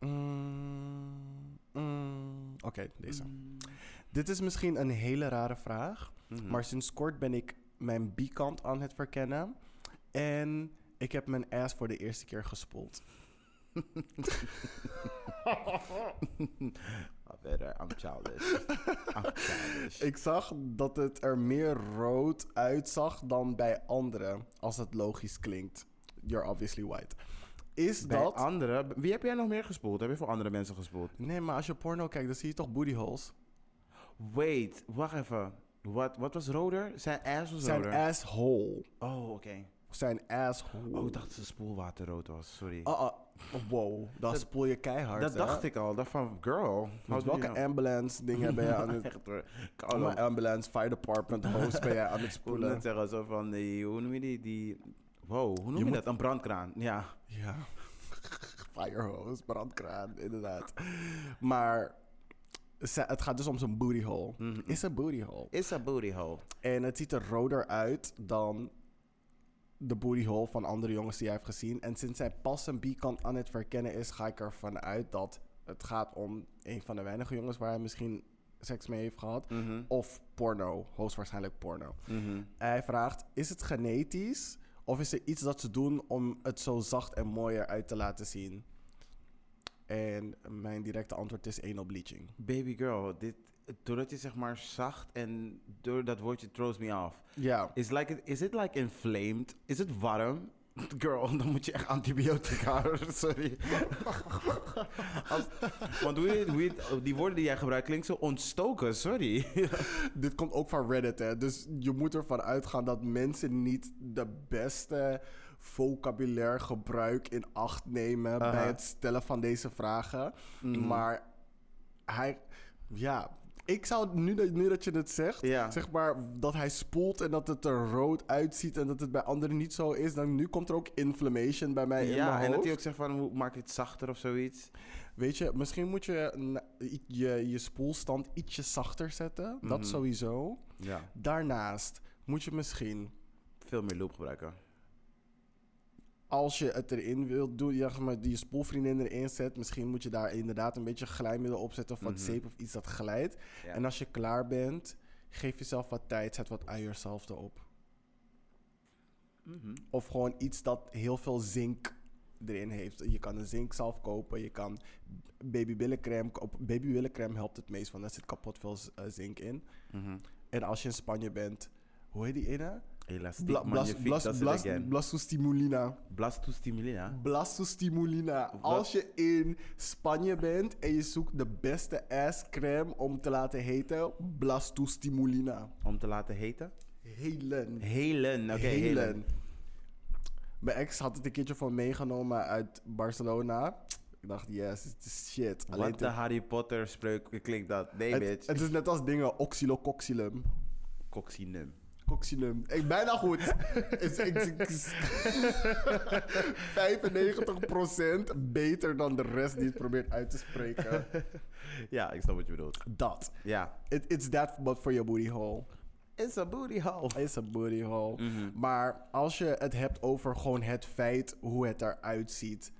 Mm, mm, Oké, deze. Dit is misschien een hele rare vraag, Mhm. maar sinds kort ben ik mijn B-kant aan het verkennen. En ik heb mijn ass voor de eerste keer gespoeld. I'm childish. I'm childish. Ik zag dat het er meer rood uitzag dan bij anderen, als het logisch klinkt. You're obviously white. Is Bij dat... anderen, wie heb jij nog meer gespoeld? Heb je voor andere mensen gespoeld? Nee, maar als je porno kijkt, dan zie je toch booty holes? Wait, wacht even. Wat, wat was roder? Zijn ass was Zijn roder? asshole. Oh, oké. Zijn asshole. Oh, ik dacht dat het spoelwaterrood was. Sorry. Ah, ah. wow, dan Dat- spoel je keihard. dat hè? dacht ik al. Ik dacht van, girl. Welke ambulance dingen ben je aan het... Echt. Ik ambulance, fire department, host ben je aan het Ik spoelen? net zeggen, zo van, die, hoe noem je die? die wow, hoe noem je, moet- dat? Een brandkraan. Ja. Ja. Fire hose, brandkraan, inderdaad. Maar het gaat dus om zo'n booty hole. Mhm. Is een booty hole. Is a booty hole. En het ziet er roder uit dan de booty hole van andere jongens die jij hebt gezien. En sinds hij pas een B-kant aan het verkennen is, ga ik ervan uit dat het gaat om een van de weinige jongens waar hij misschien seks mee heeft gehad. Mhm. Of porno, hoogstwaarschijnlijk porno. Mhm. Hij vraagt, is het genetisch of is er iets dat ze doen om het zo zacht en mooier uit te laten zien? En mijn directe antwoord is anal bleaching. Baby girl, dit, doordat je zeg maar zacht en door dat woordje throws me off. Ja. Is, like, is it like inflamed? Is het warm? Girl, dan moet je echt antibiotica. Sorry. Als, want hoe je, hoe je, die woorden die jij gebruikt klinkt zo ontstoken. Sorry. Dit komt ook van Reddit, hè. Dus je moet ervan uitgaan dat mensen niet de beste vocabulaire gebruik in acht nemen bij het stellen van deze vragen. Mhm. Maar hij, ja, ik zou nu dat, nu dat je het zegt, Ja. zeg maar dat hij spoelt en dat het er rood uitziet en dat het bij anderen niet zo is, dan nu komt er ook inflammation bij mij in ja, mijn en dat hij ook zegt van, hoe maak je het zachter of zoiets? Weet je, misschien moet je je, je spoelstand ietsje zachter zetten. Dat Mhm. sowieso. Ja, Daarnaast moet je misschien, veel meer loop gebruiken. Als je het erin wilt doen, ja, zeg maar, die je spoelvriendin erin zet, misschien moet je daar inderdaad een beetje glijmiddel op zetten of wat Mhm. zeep of iets dat glijdt. Ja. En als je klaar bent, geef jezelf wat tijd, zet wat uierzelf erop. Mhm. Of gewoon iets dat heel veel zink erin heeft. Je kan een zinkzalf kopen, je kan babybilletcrème kopen. Babybilletcrème helpt het meest, want daar zit kapot veel eh, zink in. Mhm. En als je in Spanje bent, hoe heet die ene? Elastiek, Bla, blas, magnifiek, blas, dat is blas, het again. blastostimulina. Blastostimulina. Blastostimulina. Als je in Spanje bent en je zoekt de beste asscrème om te laten heten, blastostimulina. Om te laten heten? Helen. Helen, oké, Helen. Helen. Mijn ex had het een keertje van meegenomen uit Barcelona. Ik dacht, yes, het is shit. Alleen Wat de Harry Potter spreuk klinkt dat? Nee, het, bitch. het is net als dingen oxylocoxylum. Coccinum. Coxinum. Ik bijna goed. is, is, is 95% beter dan de rest die het probeert uit te spreken. Ja, ik snap wat je bedoelt. Dat. Ja. It, it's that but for your booty hole. It's a booty hole. It's a booty hole. Mhm. Maar als je het hebt over gewoon het feit hoe het eruit ziet.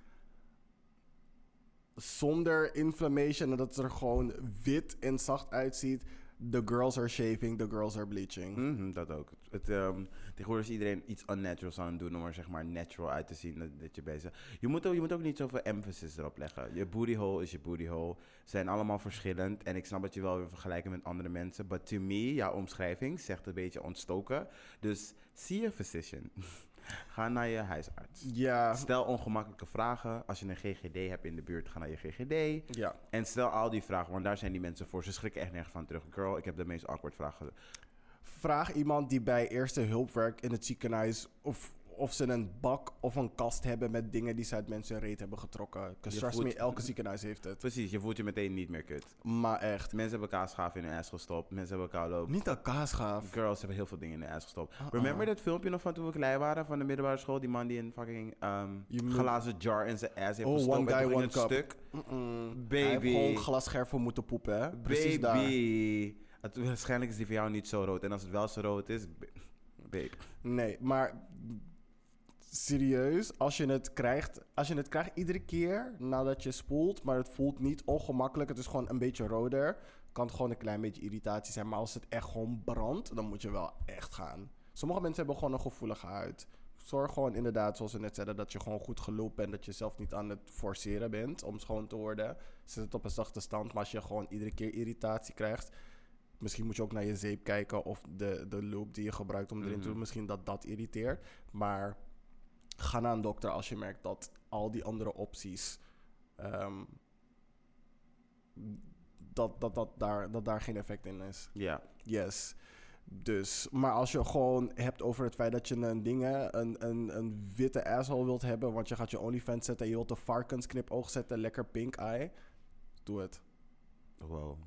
Zonder inflammation en dat het er gewoon wit en zacht uitziet. The girls are shaving, the girls are bleaching. Mhm, dat ook. Het, ehm, tegenwoordig is iedereen iets unnaturals aan het doen om er zeg maar natural uit te zien dat, je bezig je moet, ook, je moet ook niet zoveel emphasis erop leggen. Je booty hole is je booty hole. Ze zijn allemaal verschillend en ik snap dat je wel weer vergelijken met andere mensen. But to me, jouw omschrijving zegt een beetje ontstoken. Dus zie je physician. Ga naar je huisarts. Ja, Stel ongemakkelijke vragen. Als je een GGD hebt in de buurt, ga naar je GGD. ja. En stel al die vragen, want daar zijn die mensen voor. Ze schrikken echt nergens van terug. Girl, ik heb de meest awkward vragen. Vraag iemand die bij eerste hulp werkt in het ziekenhuis of, of ze een bak of een kast hebben met dingen die ze uit mensen reet hebben getrokken. Because trust voelt- me, elke ziekenhuis heeft het. Precies, je voelt je meteen niet meer kut. Maar echt. Mensen hebben kaasschaaf in hun ass gestopt. Mensen hebben kouloop. Niet dat kaasgaaf. Girls hebben heel veel dingen in hun ass gestopt. Uh-uh. Remember dat filmpje nog van toen we klein waren van de middelbare school? Die man die een fucking ehm, glazen jar in zijn ass heeft Oh, gestopt. one guy, one cup. stuk. Mm-mm. Baby. Hij heeft gewoon glasscherven moeten poepen, hè? Precies daar. Baby. Het, waarschijnlijk is die voor jou niet zo rood. En als het wel zo rood is, ba- babe. Nee, maar serieus, als je het krijgt, als je het krijgt iedere keer nadat je spoelt, maar het voelt niet ongemakkelijk, het is gewoon een beetje roder, kan het gewoon een klein beetje irritatie zijn. Maar als het echt gewoon brandt, dan moet je wel echt gaan. Sommige mensen hebben gewoon een gevoelige huid. Zorg gewoon inderdaad, zoals we net zeiden, dat je gewoon goed geloopt bent. Dat je zelf niet aan het forceren bent om schoon te worden. Zet het op een zachte stand. Maar als je gewoon iedere keer irritatie krijgt, Misschien moet je ook naar je zeep kijken of de, de loop die je gebruikt om erin te doen. Mhm. Misschien dat dat irriteert. Maar ga naar een dokter als je merkt dat al die andere opties. ehm, dat, dat, dat, daar, dat daar geen effect in is. Ja. Yes. Dus, maar als je gewoon hebt over het feit dat je een dingen, een, een, een witte asshole wilt hebben, want je gaat je OnlyFans zetten en je wilt een varkensknipoog zetten, lekker pink eye, doe het. Wow.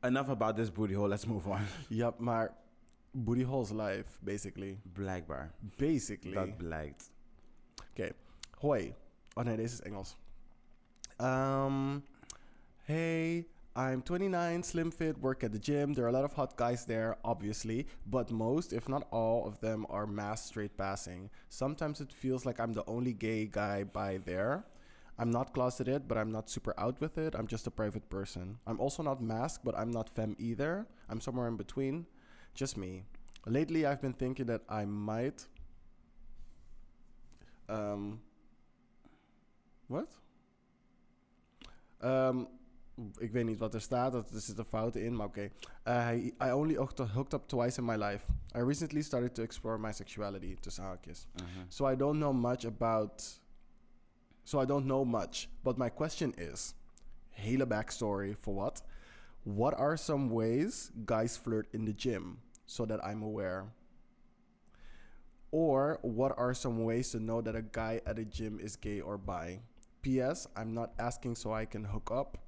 Enough about this booty hole. Let's move on. Ja, maar booty holes life, basically. Blijkbaar. Basically. Dat blijkt. Okay. Hoi. Oh nee, deze is Engels. Um, hey, I'm 29, slim fit, work at the gym. There are a lot of hot guys there, obviously, but most, if not all, of them are mass straight passing. Sometimes it feels like I'm the only gay guy by there. I'm not closeted, but I'm not super out with it. I'm just a private person. I'm also not masked, but I'm not femme either. I'm somewhere in between. Just me. Lately, I've been thinking that I might. Um, wat? Um, ik weet niet wat er staat. dat- Er zitten fouten in, maar oké. Uh, I, I only hooked, up twice in my life. I recently started to explore my sexuality. Tussen haakjes. Mhm. So I don't know much about. So I don't know much. But my question is: hele backstory for what? What are some ways guys flirt in the gym so that I'm aware? Or what are some ways to know that a guy at a gym is gay or bi? P.S. I'm not asking so I can hook up.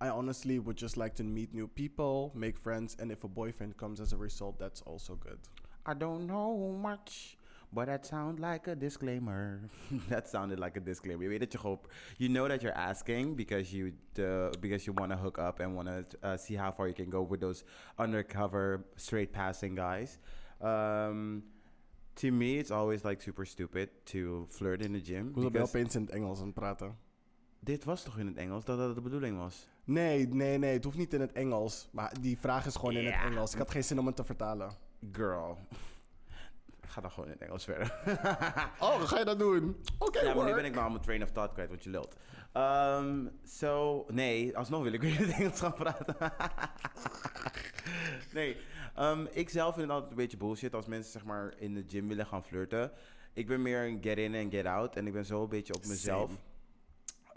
I honestly would just like to meet new people, make friends, and if a boyfriend comes as a result, that's also good. I don't know much. But that sounds like a disclaimer. that sounded like a disclaimer. Je weet dat je gewoon, you know that you're asking because you uh, because you want to hook up and want to uh, see how far you can go with those undercover straight passing guys. Um, to me, it's always like super stupid to flirt in the gym. Hoezo ben je opeens in het Engels aan het praten? dit was toch in het Engels dat dat de bedoeling was? Nee, nee, nee. Het hoeft niet in het Engels. Maar die vraag is gewoon in het Engels. Ik had geen zin om het te vertalen. Girl. Ik ga dan gewoon in het Engels verder. Oh, ga je dat doen? Oké, ja, maar nu ben ik maar mijn train of thought kwijt, want je lult. Um, so, nee, alsnog wil ik weer in het Engels gaan praten. nee, um, ik zelf vind het altijd een beetje bullshit als mensen zeg maar in de gym willen gaan flirten. Ik ben meer een get in en get out en ik ben zo een beetje op mezelf.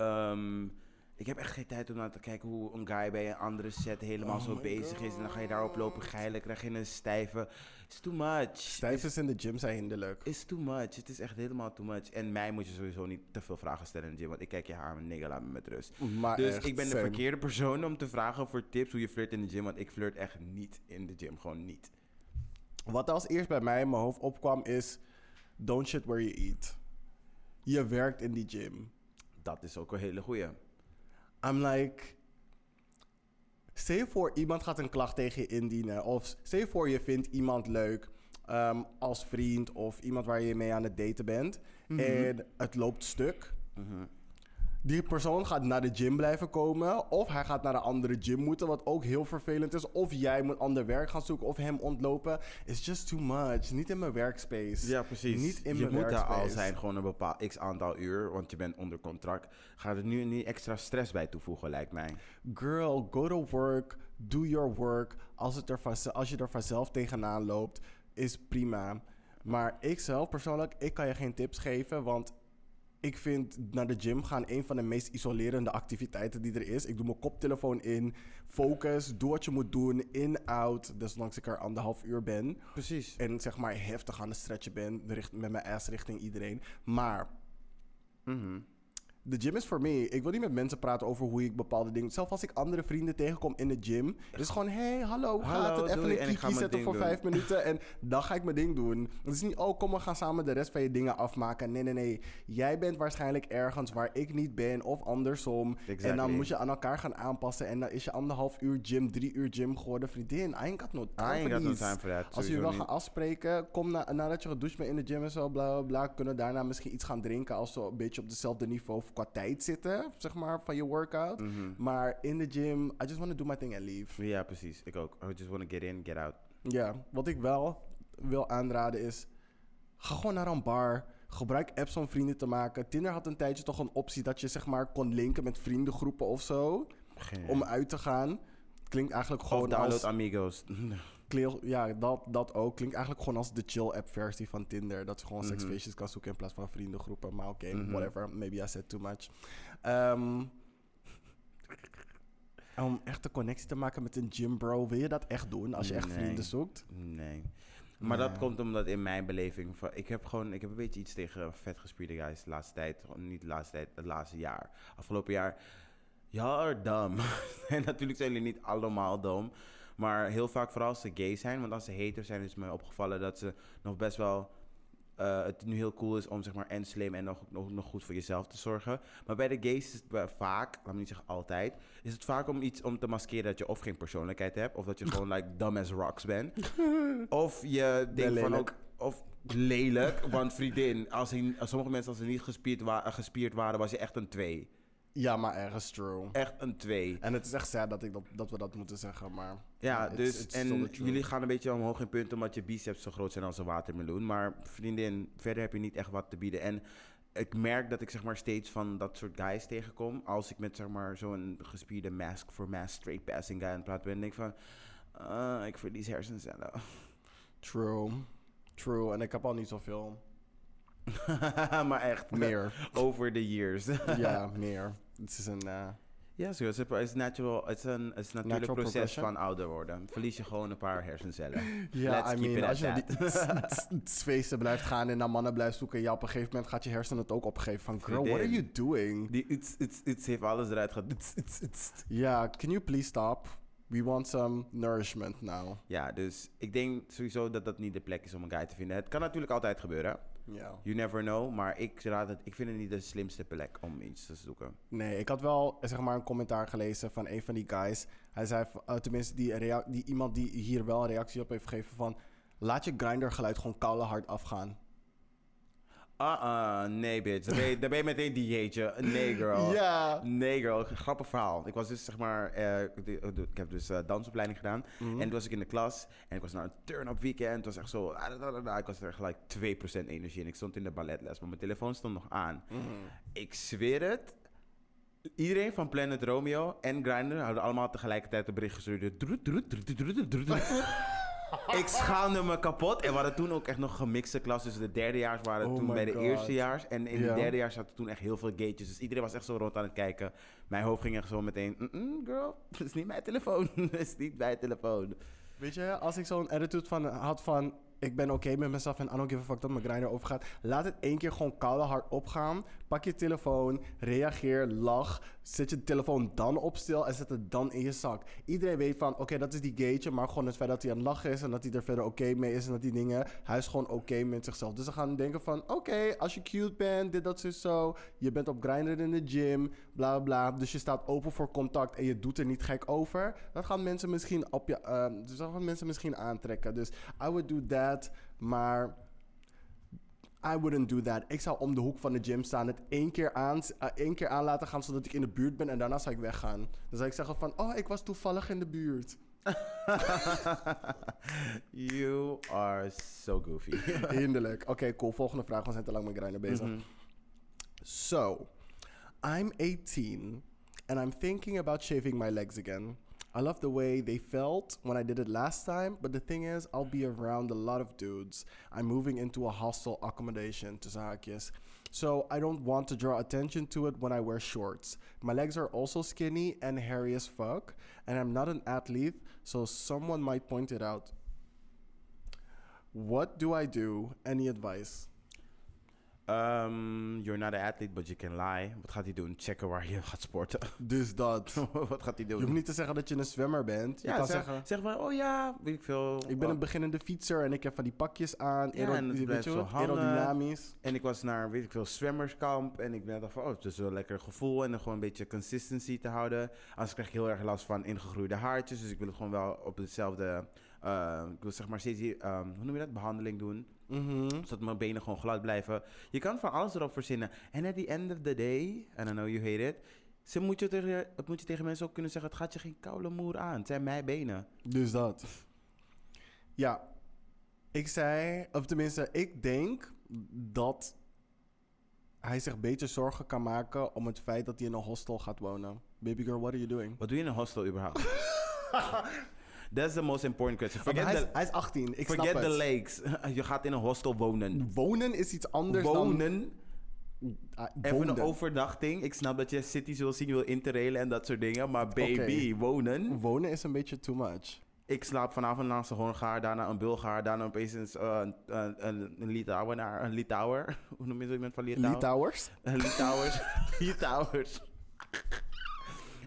Um, ik heb echt geen tijd om naar te kijken hoe een guy bij een andere set helemaal Oh zo bezig is. En dan ga je daarop lopen geilen, krijg je een stijve. It's too much. Stijfers in de gym zijn hinderlijk. It's too much. Het is echt helemaal too much. En mij moet je sowieso niet te veel vragen stellen in de gym. Want ik kijk je aan, nigga, laat me met rust. Maar dus echt, ik ben de same. verkeerde persoon om te vragen voor tips hoe je flirt in de gym. Want ik flirt echt niet in de gym. Gewoon niet. Wat als eerst bij mij in mijn hoofd opkwam is... Don't shit where you eat. Je werkt in die gym. Dat is ook een hele goeie. I'm like... Stel voor, iemand gaat een klacht tegen je indienen. Of stel voor, je vindt iemand leuk ehm, als vriend... of iemand waar je mee aan het daten bent. Mhm. En het loopt stuk. Mhm. Die persoon gaat naar de gym blijven komen. Of hij gaat naar een andere gym moeten. Wat ook heel vervelend is. Of jij moet ander werk gaan zoeken. Of hem ontlopen. It's just too much. Niet in mijn workspace. Ja, precies. Niet in je mijn moet daar al zijn, gewoon een bepaald x aantal uur, want je bent onder contract. Ga er nu niet extra stress bij toevoegen, lijkt mij. Girl, go to work. Do your work. Als, het er als je er vanzelf tegenaan loopt, is prima. Maar ik zelf persoonlijk, ik kan je geen tips geven. Want ik vind naar de gym gaan een van de meest isolerende activiteiten die er is. Ik doe mijn koptelefoon in, focus, doe wat je moet doen, in, out. Desondanks ik er anderhalf uur ben. Precies. En zeg maar heftig aan het stretchen ben richt- met mijn ass richting iedereen. Maar Mhm. De gym is voor me. Ik wil niet met mensen praten over hoe ik bepaalde dingen. Zelfs als ik andere vrienden tegenkom in de gym. Het is gewoon: hey, hallo, Hallo, gaat het? Even een kiki zetten voor doen. vijf minuten. En dan ga ik mijn ding doen. Het is niet: oh, kom, we gaan samen de rest van je dingen afmaken. Nee, nee, nee. Jij bent waarschijnlijk ergens waar ik niet ben. Of andersom. En dan moet je aan elkaar gaan aanpassen. En dan is je anderhalf uur gym, drie uur gym geworden. Vriendin, I ain't got no time I ain't for got no these. time for that, Als wil niet. gaan afspreken, kom na, nadat je gedoucht bent in de gym en zo, bla bla bla. Kunnen we daarna misschien iets gaan drinken als we een beetje op dezelfde niveau qua tijd zitten, zeg maar, van je workout. Mhm. Maar in de gym, I just want to do my thing and leave. Ja, precies. Ik ook. I just want to get in, get out. Ja, wat ik wel wil aanraden is, ga gewoon naar een bar. Gebruik apps om vrienden te maken. Tinder had een tijdje toch een optie dat je zeg maar kon linken met vriendengroepen of zo. Geen. Om uit te gaan. Klinkt eigenlijk Of gewoon download als... Amigos. Kleel- ja, dat, dat ook. Klinkt eigenlijk gewoon als de chill-app versie van Tinder. Dat je gewoon Mhm. seksfeestjes kan zoeken in plaats van vriendengroepen. Maar oké, Mhm. whatever. Maybe I said too much. Ehm, om echt een connectie te maken met een gym bro, wil je dat echt doen als je echt Nee. vrienden zoekt? Nee. Maar dat komt omdat in mijn beleving... Van, ik heb gewoon ik heb een beetje iets tegen vetgespierde guys de laatste tijd. Niet de laatste tijd, het laatste jaar. Afgelopen jaar... Ja, dumb. en natuurlijk zijn jullie niet allemaal dom. Maar heel vaak vooral als ze gay zijn. Want als ze hater zijn is me opgevallen dat ze nog best wel... eh, het nu heel cool is om zeg maar en slim en nog, nog, nog goed voor jezelf te zorgen. Maar bij de gays is het vaak, laat me niet zeggen altijd, is het vaak om iets om te maskeren dat je of geen persoonlijkheid hebt, of dat je gewoon like dumb as rocks bent. Of je denkt van lelijk. ook, of lelijk, want vriendin, als, hij, als sommige mensen als ze niet gespierd, wa- gespierd waren, was je echt een twee. Ja, maar ergens true. Echt een twee. En het is echt sad dat, ik dat, dat we dat moeten zeggen, maar... Ja, it's- dus it's en jullie gaan een beetje omhoog in punten omdat je biceps zo groot zijn als een watermeloen. Maar vriendin, verder heb je niet echt wat te bieden. En ik merk dat ik zeg maar steeds van dat soort guys tegenkom. Als ik met zeg maar zo'n gespierde mask for mass straight passing guy aan het praten ben, denk ik van, ah, ik verlies hersencellen. True. True. En ik heb al niet zoveel. maar echt, Meer. over the years. ja, meer. Het is een... eh, Ja, zo. Het is natural. Het is een, het is natuurlijk Natural proces progression. van ouder worden. Verlies je gewoon een paar hersencellen. Ja, Let's I keep mean, it als je die tss feesten blijft gaan en naar mannen blijft zoeken, ja, op een gegeven moment gaat je hersenen het ook opgeven van, girl, what are you doing? Die iets, iets, iets heeft alles eruit gehad. Ja, can you please stop? We want some nourishment now. Ja, dus ik denk sowieso dat dat niet de plek is om een guy te vinden. Het kan natuurlijk altijd gebeuren. Ja. You never know. Maar ik, raad het, ik vind het niet de slimste plek om iets te zoeken. Nee, ik had wel zeg maar een commentaar gelezen van een van die guys. Hij zei, eh, tenminste, die, die iemand die hier wel een reactie op heeft gegeven van, laat je grinder geluid gewoon koude hard afgaan. Ah, ah, nee bitch. Dan ben, je, dan ben je meteen dieetje. Nee girl. Ja. Nee girl. Grappig verhaal. Ik was dus zeg maar... eh, ik- heb dus eh, dansopleiding gedaan. Mhm. En toen was ik in de klas. En ik was naar een turn-up weekend. Het was echt zo... ah. Ik was er gelijk 2% energie. En ik stond in de balletles. Maar mijn telefoon stond nog aan. Mhm. Ik zweer het. Iedereen van Planet Romeo en Grindr hadden allemaal tegelijkertijd een bericht gestuurd. Ik schaamde me kapot. En we hadden toen ook echt nog gemixte klas. Dus de derdejaars waren Oh toen bij de God. eerstejaars. En in Ja. de derdejaars zaten toen echt heel veel gatejes. Dus iedereen was echt zo rond aan het kijken. Mijn hoofd ging echt zo meteen... "Mm-mm, girl, dat is niet mijn telefoon. Dat is niet mijn telefoon. Weet je, als ik zo'n attitude van, had van... Ik ben oké met mezelf en I don't give a fuck dat mijn grinder overgaat. Laat het één keer gewoon koude hard opgaan. Pak je telefoon, reageer, lach. Zet je telefoon dan op stil en zet het dan in je zak. Iedereen weet van, oké, dat is die gaytje. Maar gewoon het feit dat hij aan het lachen is en dat hij er verder oké mee is. En dat die dingen, hij is gewoon oké met zichzelf. Dus ze gaan denken van, oké, als je cute bent, dit, dat, zo, zo. Je bent op grinder in de gym, bla, bla. Dus je staat open voor contact en je doet er niet gek over. Dat gaan mensen misschien op je, dus dat gaan mensen misschien aantrekken. Dus I would do that. Maar I wouldn't do that. Ik zou om de hoek van de gym staan, het één keer aan, eh, één keer aan laten gaan zodat ik in de buurt ben en daarna zou ik weggaan. Dan zou ik zeggen van, oh, ik was toevallig in de buurt. you are so goofy. Hinderlijk. Oké, cool. Volgende vraag. We zijn te lang met Greiner bezig. Mhm. So, I'm 18 and I'm thinking about shaving my legs again. I love the way they felt when I did it last time, but the thing is, I'll be around a lot of dudes. I'm moving into a hostel accommodation, tussen haakjes. So I don't want to draw attention to it when I wear shorts. My legs are also skinny and hairy as fuck, and I'm not an athlete, so someone might point it out. What do I do? Any advice? Um, you're not an athlete, but you can lie. Wat gaat hij doen? Checken waar je gaat sporten. Dus dat. Wat gaat hij doen? Je hoeft niet te zeggen dat je een zwemmer bent. Je ja, kan zeg, zeggen, zeg maar, oh ja, weet ik veel. ik ben Oh, een beginnende fietser en ik heb van die pakjes aan. Ja, en het blijft zo aerodynamisch. En ik was naar, weet ik veel, zwemmerskamp. En ik ben dacht van, oh, het is wel een lekker gevoel. En dan gewoon een beetje consistency te houden. Anders krijg ik heel erg last van ingegroeide haartjes. Dus ik wil het gewoon wel op hetzelfde, eh, ik wil zeg maar steeds die, ehm, hoe noem je dat, behandeling doen. Mhm. Zodat mijn benen gewoon glad blijven. Je kan van alles erop verzinnen. En at the end of the day, I know you hate it. Ze moet je tegen, het moet je tegen mensen ook kunnen zeggen, het gaat je geen koude moer aan. Het zijn mijn benen. Dus dat. Ja. Ik zei, of tenminste, ik denk dat hij zich beter zorgen kan maken om het feit dat hij in een hostel gaat wonen. Baby girl, what are you doing? Wat doe je in een hostel überhaupt? That's the most important question. Forget hij, the, is, hij is 18, ik forget snap the het. lakes. Je gaat in een hostel wonen. Wonen is iets anders dan... wonen, Ah, even een overnachting. Ik snap dat je cities wil zien, je wil interrailen en dat soort dingen. Maar baby, wonen. Wonen is een beetje too much. Ik slaap vanavond naast een Hongaar, daarna een Bulgaar, daarna opeens een, uh, een, een, een Litouwenaar, een Litouwer. Hoe noem je zo iemand van Litouwen? Litouwers? Litouwers. Litouwers.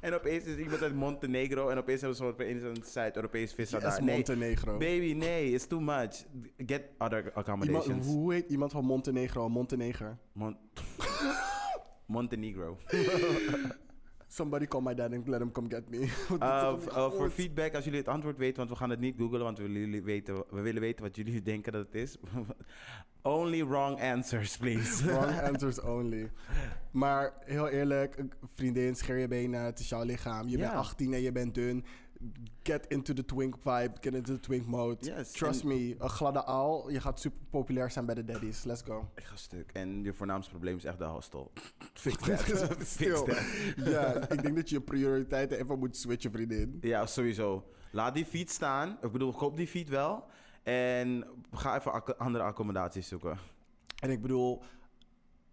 En opeens is iemand uit Montenegro en opeens hebben ze opeens een Zuid-Europees Yes, daar. Nee, Montenegro. baby, nee, it's too much. Get other Iemand, accommodations. hoe heet iemand van Montenegro? Monteneger. Mon- Montenegro. Somebody call my dad and let him come get me. Uh, uh, goed? voor feedback, als jullie het antwoord weten, want we gaan het niet googlen, want we willen, weten, we willen weten wat jullie denken dat het is. Only wrong answers, please. Wrong answers only. Maar heel eerlijk, vriendin, scheer je benen, het is jouw lichaam. Je bent Ja. 18 en je bent dun. Get into the twink vibe, get into the twink mode. Yes, Trust me, een gladde aal, je gaat super populair zijn bij de daddies. Let's go. Ik ga stuk. En je voornaamste probleem is echt de hostel. Fix that. Fix Stil. that. Ja, ik denk dat je je prioriteiten even moet switchen, vriendin. Ja, sowieso. Laat die fiets staan. Ik bedoel, koop die fiets wel. En ga even andere accommodaties zoeken. En ik bedoel,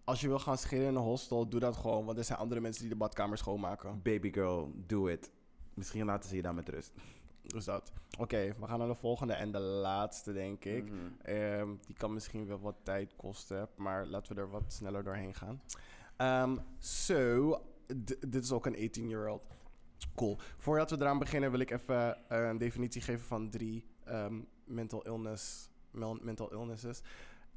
als je wil gaan scheren in een hostel, doe dat gewoon. Want er zijn andere mensen die de badkamer schoonmaken. Baby girl, do it. Misschien laten ze je daar met rust. Dus dat. Oké, we gaan naar de volgende en de laatste, denk ik. Mhm. Ehm, die kan misschien wel wat tijd kosten, maar laten we er wat sneller doorheen gaan. Ehm so, dit is ook een 18-year-old. Cool. Voordat we eraan beginnen wil ik even een definitie geven van drie ehm, mental illness, mental illnesses.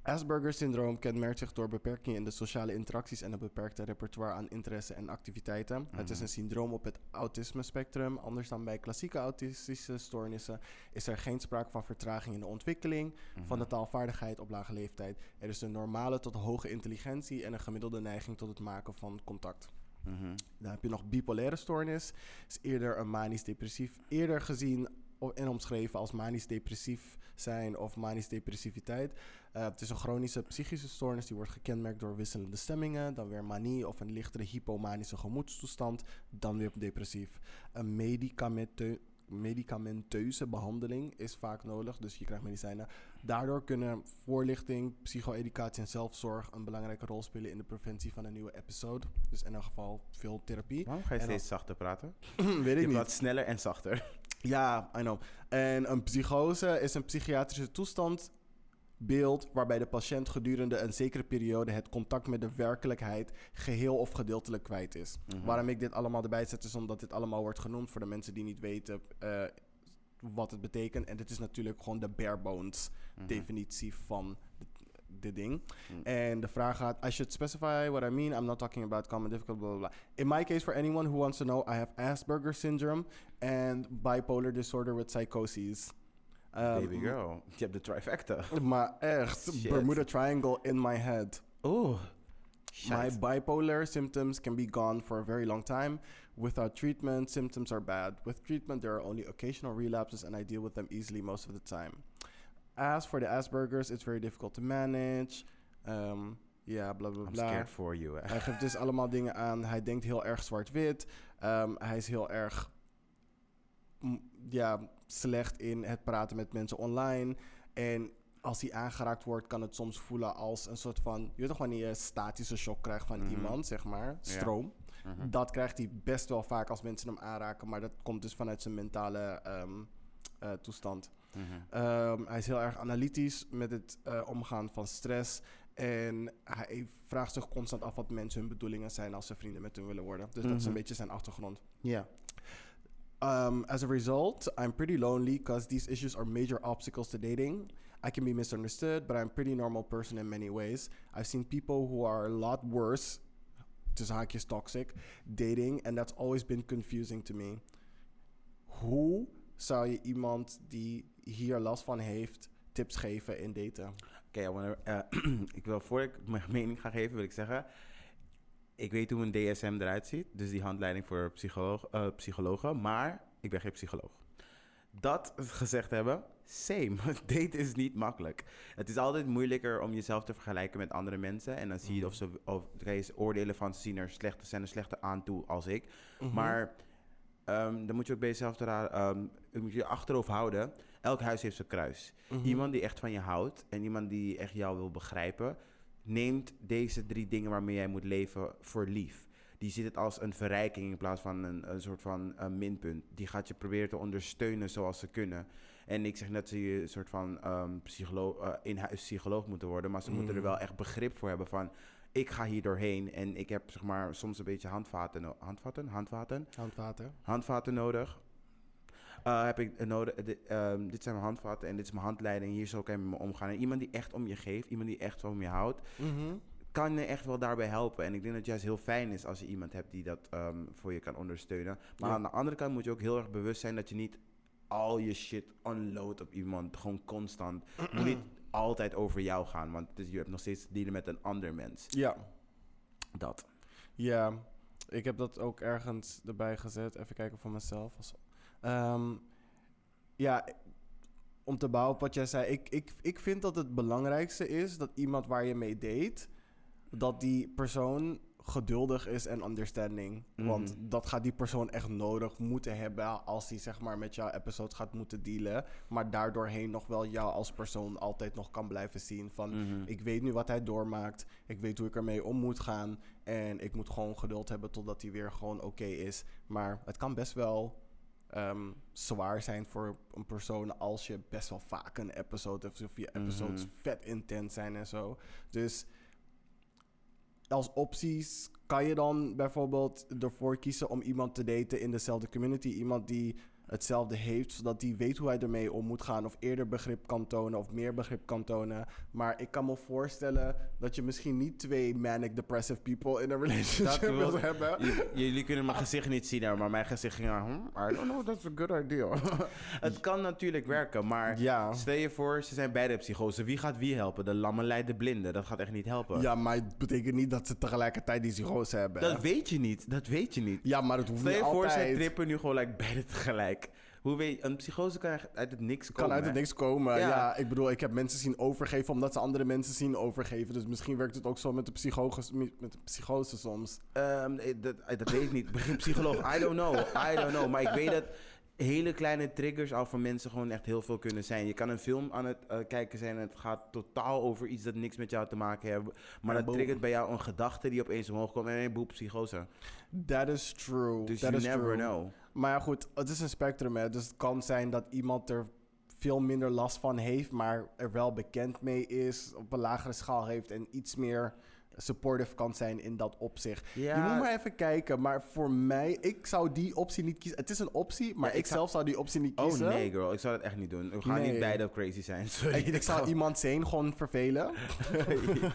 Asperger syndroom kenmerkt zich door beperkingen in de sociale interacties en een beperkte repertoire aan interesse en activiteiten. Het is Mhm. een syndroom op het autisme spectrum. Anders dan bij klassieke autistische stoornissen is er geen sprake van vertraging in de ontwikkeling van de taalvaardigheid op lage leeftijd. Er is een normale tot hoge intelligentie en een gemiddelde neiging tot het maken van contact. Mhm. Dan heb je nog bipolaire stoornis. Is eerder een manisch-depressief. Eerder gezien en omschreven als manisch-depressief zijn of manisch-depressiviteit. Eh, het is een chronische psychische stoornis die wordt gekenmerkt door wisselende stemmingen. Dan weer manie of een lichtere hypomanische gemoedstoestand. Dan weer depressief. Een medicamenteu- medicamenteuze behandeling is vaak nodig, dus je krijgt medicijnen. Daardoor kunnen voorlichting, psycho-educatie en zelfzorg een belangrijke rol spelen in de preventie van een nieuwe episode. Dus in elk geval veel therapie. Waarom ga je En steeds zachter praten? Weet ik Je niet. praat sneller en zachter. Ja, I know. En een psychose is een psychiatrische toestand beeld waarbij de patiënt gedurende een zekere periode het contact met de werkelijkheid geheel of gedeeltelijk kwijt is. Mhm. Waarom ik dit allemaal erbij zet is omdat dit allemaal wordt genoemd voor de mensen die niet weten eh, wat het betekent. En dit is natuurlijk gewoon de bare bones Mhm. definitie van dit, ding. Mhm. En de vraag gaat, I should specify what I mean. I'm not talking about common difficult, blah, blah, blah. In my case, for anyone who wants to know, I have Asperger syndrome and bipolar disorder with psychoses. Ehm, Baby girl, je hebt de trifecta. Maar echt, Shit. Bermuda Triangle in my head. Oeh. My bipolar symptoms can be gone for a very long time. Without treatment, symptoms are bad. With treatment, there are only occasional relapses, and I deal with them easily most of the time. As for the Asperger's, it's very difficult to manage. Um, ja, bla bla I'm bla. scared for you. hè. Hij geeft dus allemaal dingen aan. Hij denkt heel erg zwart-wit. Ehm, hij is heel erg mm, ja, slecht in het praten met mensen online. En als hij aangeraakt wordt, kan het soms voelen als een soort van... Je weet toch wanneer je een statische shock krijgt van Mhm. iemand, zeg maar. Stroom. Mhm. Dat krijgt hij best wel vaak als mensen hem aanraken. Maar dat komt dus vanuit zijn mentale ehm, eh, toestand. Mhm. Ehm, hij is heel erg analytisch met het eh, omgaan van stress. En hij vraagt zich constant af wat mensen hun bedoelingen zijn als ze vrienden met hem willen worden. Dus dat is een Mhm. beetje zijn achtergrond. Ja. Um, as a result, I'm pretty lonely because these issues are major obstacles to dating. I can be misunderstood, but I'm a pretty normal person in many ways. I've seen people who are a lot worse, tussen haakjes toxic, dating, and that's always been confusing to me. Hoe zou je iemand die hier last van heeft tips geven in daten? Oké, eh, ik wil voor ik mijn mening ga geven, wil ik zeggen. Ik weet hoe een DSM eruit ziet. Dus die handleiding voor psycholoog, eh, psychologen. Maar ik ben geen psycholoog. Dat gezegd hebben, same. Daten is niet makkelijk. Het is altijd moeilijker om jezelf te vergelijken met andere mensen. En dan zie je of ze of, oordelen van ze zien er slechter, zijn er slechter aan toe als ik. Maar ehm, dan moet je ook bij jezelf te raden, ehm, je moet je achterhoofd houden. Elk huis heeft zijn kruis. Mhm. Iemand die echt van je houdt en iemand die echt jou wil begrijpen, neemt deze drie dingen waarmee jij moet leven voor lief. Die ziet het als een verrijking in plaats van een, een soort van eh, minpunt. Die gaat je proberen te ondersteunen zoals ze kunnen. En ik zeg net dat ze een soort van ehm psycholoog, eh, in-huis psycholoog moeten worden, maar ze moeten er Mhm. wel echt begrip voor hebben van. Ik ga hier doorheen en ik heb zeg maar soms een beetje handvaten. handvaten? Handvaten? Handvaten. handvaten nodig. Eh, heb ik nodig. Dit, ehm, dit zijn mijn handvaten en dit is mijn handleiding. Hier zo kan je met me omgaan. En iemand die echt om je geeft, iemand die echt van je houdt, Mhm. kan je echt wel daarbij helpen. En ik denk dat het juist heel fijn is als je iemand hebt die dat ehm, voor je kan ondersteunen. Maar Ja. aan de andere kant moet je ook heel erg bewust zijn dat je niet al je shit unload op iemand. Gewoon constant. Het moet niet altijd over jou gaan, want is- je hebt nog steeds te dealen met een ander mens. Ja. Dat. Ja, ik heb dat ook ergens erbij gezet. Even kijken voor mezelf. Ehm, ja, om te bouwen op wat jij zei. Ik, ik, ik vind dat het belangrijkste is dat iemand waar je mee date... dat die persoon geduldig is en understanding. Want Mhm. dat gaat die persoon echt nodig moeten hebben... als hij zeg maar met jouw episode gaat moeten dealen. Maar daardoorheen nog wel jou als persoon altijd nog kan blijven zien. Van, Mhm. ik weet nu wat hij doormaakt. Ik weet hoe ik ermee om moet gaan. En ik moet gewoon geduld hebben totdat hij weer gewoon oké is. Maar het kan best wel ehm, zwaar zijn voor een persoon als je best wel vaak een episode. Of je episodes Mhm. vet intens zijn en zo. Dus als opties kan je dan bijvoorbeeld ervoor kiezen om iemand te daten in dezelfde community. Iemand die hetzelfde heeft, zodat die weet hoe hij ermee om moet gaan. Of eerder begrip kan tonen of meer begrip kan tonen. Maar ik kan me voorstellen dat je misschien niet twee manic depressive people in een relationship wil- wilt hebben. Jullie kunnen mijn gezicht niet zien, maar mijn gezicht ging aan. Hmm, I don't know, that's a good idea. het kan natuurlijk werken, maar Ja. stel je voor, ze zijn beide psychose. Wie gaat wie helpen? De lamme leidt de blinde. Dat gaat echt niet helpen. Ja, maar het betekent niet dat ze tegelijkertijd die psychose hebben. Dat weet je niet. Dat weet je niet. ja, maar het hoeft Stel niet je voor, altijd. trippen nu gewoon like, beide tegelijk. Hoe weet je, een psychose kan uit het niks komen. kan uit het niks komen. Ja. Ja. ik bedoel, ik heb mensen zien overgeven omdat ze andere mensen zien overgeven. Dus misschien werkt het ook zo met de, psychose, met de psychose soms. Ehm, eh, dat, eh, dat weet ik niet. Geen psycholoog. I don't know. I don't know. Maar ik weet dat hele kleine triggers al voor mensen gewoon echt heel veel kunnen zijn. Je kan een film aan het eh, kijken zijn en het gaat totaal over iets dat niks met jou te maken heeft. Maar Ja, dat triggert bij jou een gedachte die opeens omhoog komt en een boel psychose. That is true. Dus That you is never true. know. Maar ja, goed, het is een spectrum. Hè. Dus het kan zijn dat iemand er veel minder last van heeft, maar er wel bekend mee is, op een lagere schaal heeft en iets meer supportive kan zijn in dat opzicht. Ja. Je moet maar even kijken, maar voor mij, ik zou die optie niet kiezen. Het is een optie, maar Ja, ik, ik zou- zelf zou die optie niet Oh kiezen. nee, girl. Ik zou dat echt niet doen. We gaan Nee. niet beide crazy zijn. Sorry. Ik, ik zou iemand zijn gewoon vervelen.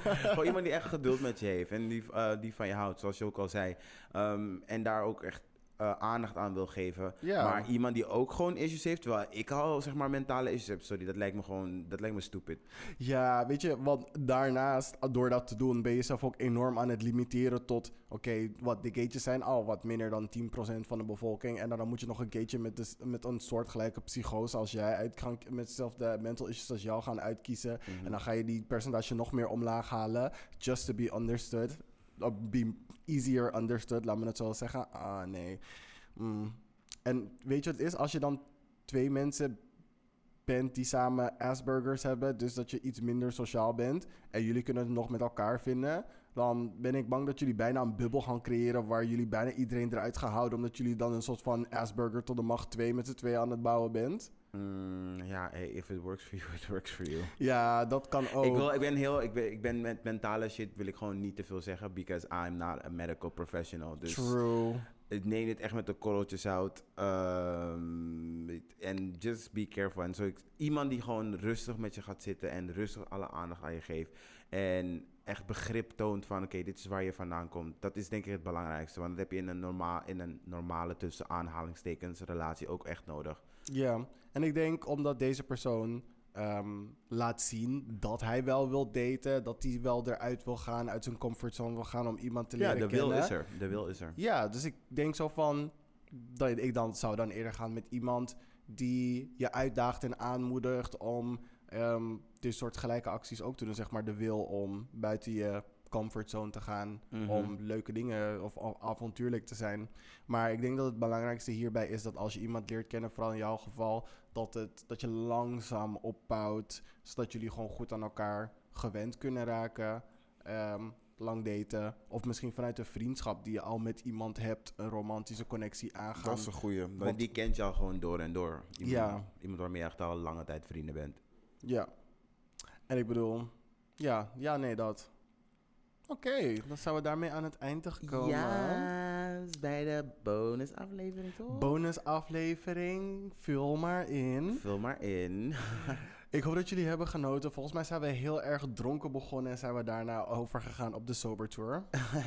Gewoon iemand die echt geduld met je heeft en die, eh, die van je houdt, zoals je ook al zei. Ehm, en daar ook echt eh, aandacht aan wil geven. Ja. Maar iemand die ook gewoon issues heeft, terwijl ik al zeg maar mentale issues heb, sorry, dat lijkt me gewoon, dat lijkt me stupid. Ja, weet je, want daarnaast, door dat te doen, ben je zelf ook enorm aan het limiteren tot, oké, wat de gatejes zijn al wat minder dan 10% van de bevolking. En dan, dan moet je nog een gate met, de, met een soortgelijke psychose als jij uit met dezelfde mental issues als jou gaan uitkiezen. Mhm. En dan ga je die percentage nog meer omlaag halen, just to be understood. Or be easier understood, laat me het zo zeggen. Ah, nee. Mm. En weet je wat het is? Als je dan twee mensen bent die samen Aspergers hebben, dus dat je iets minder sociaal bent en jullie kunnen het nog met elkaar vinden, dan ben ik bang dat jullie bijna een bubbel gaan creëren waar jullie bijna iedereen eruit gaan houden, omdat jullie dan een soort van Asperger tot de macht 2 met z'n twee aan het bouwen bent. Mm, ja, hey, if it works for you, it works for you. Ja, dat kan ook. Ik, wil, ik ben heel, ik ben, ik ben met mentale shit wil ik gewoon niet te veel zeggen, because I'm not a medical professional. Dus True. ik neem dit echt met de korreltjes zout. ehm, En just be careful. En zo, iemand die gewoon rustig met je gaat zitten en rustig alle aandacht aan je geeft. En echt begrip toont van, oké, dit is waar je vandaan komt. Dat is denk ik het belangrijkste. Want dat heb je in een, normaal, in een normale, tussen aanhalingstekens, relatie ook echt nodig. Ja, en ik denk omdat deze persoon ehm, laat zien dat hij wel wil daten, dat hij wel eruit wil gaan, uit zijn comfortzone wil gaan om iemand te Ja, leren de wil kennen. is er. De wil is er. Ja, dus ik denk zo van dat ik dan zou dan eerder gaan met iemand die je uitdaagt en aanmoedigt om ehm dit soort gelijke acties ook te doen. Zeg maar de wil om buiten je comfortzone te gaan, Mhm. om leuke dingen of av- avontuurlijk te zijn. Maar ik denk dat het belangrijkste hierbij is dat als je iemand leert kennen, vooral in jouw geval, dat, het, dat je langzaam opbouwt, zodat jullie gewoon goed aan elkaar gewend kunnen raken. Ehm, lang daten. Of misschien vanuit een vriendschap die je al met iemand hebt, een romantische connectie aangaan. Dat is een goeie. Want- Want die kent je al gewoon door en door. Iemand, Ja. iemand waarmee je echt al lange tijd vrienden bent. Ja. En ik bedoel, ja, ja, nee, dat. Oké, dan zijn we daarmee aan het einde gekomen. Ja, bij de bonusaflevering toch? Bonusaflevering, vul maar in. Vul maar in. Ik hoop dat jullie hebben genoten. Volgens mij zijn we heel erg dronken begonnen en zijn we daarna overgegaan op de Sober Tour.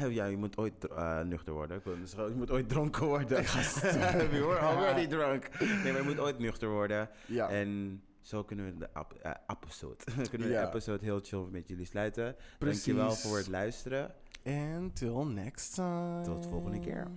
ja, je moet ooit eh, nuchter worden. Ik wil dus Je moet ooit dronken worden. We were already drunk. Nee, maar je moet ooit nuchter worden. Ja, En zo kunnen we de ap- eh, episode, kunnen we Ja. de episode heel chill met jullie sluiten. Precies. Dankjewel voor het luisteren. Until next time. Tot de volgende keer.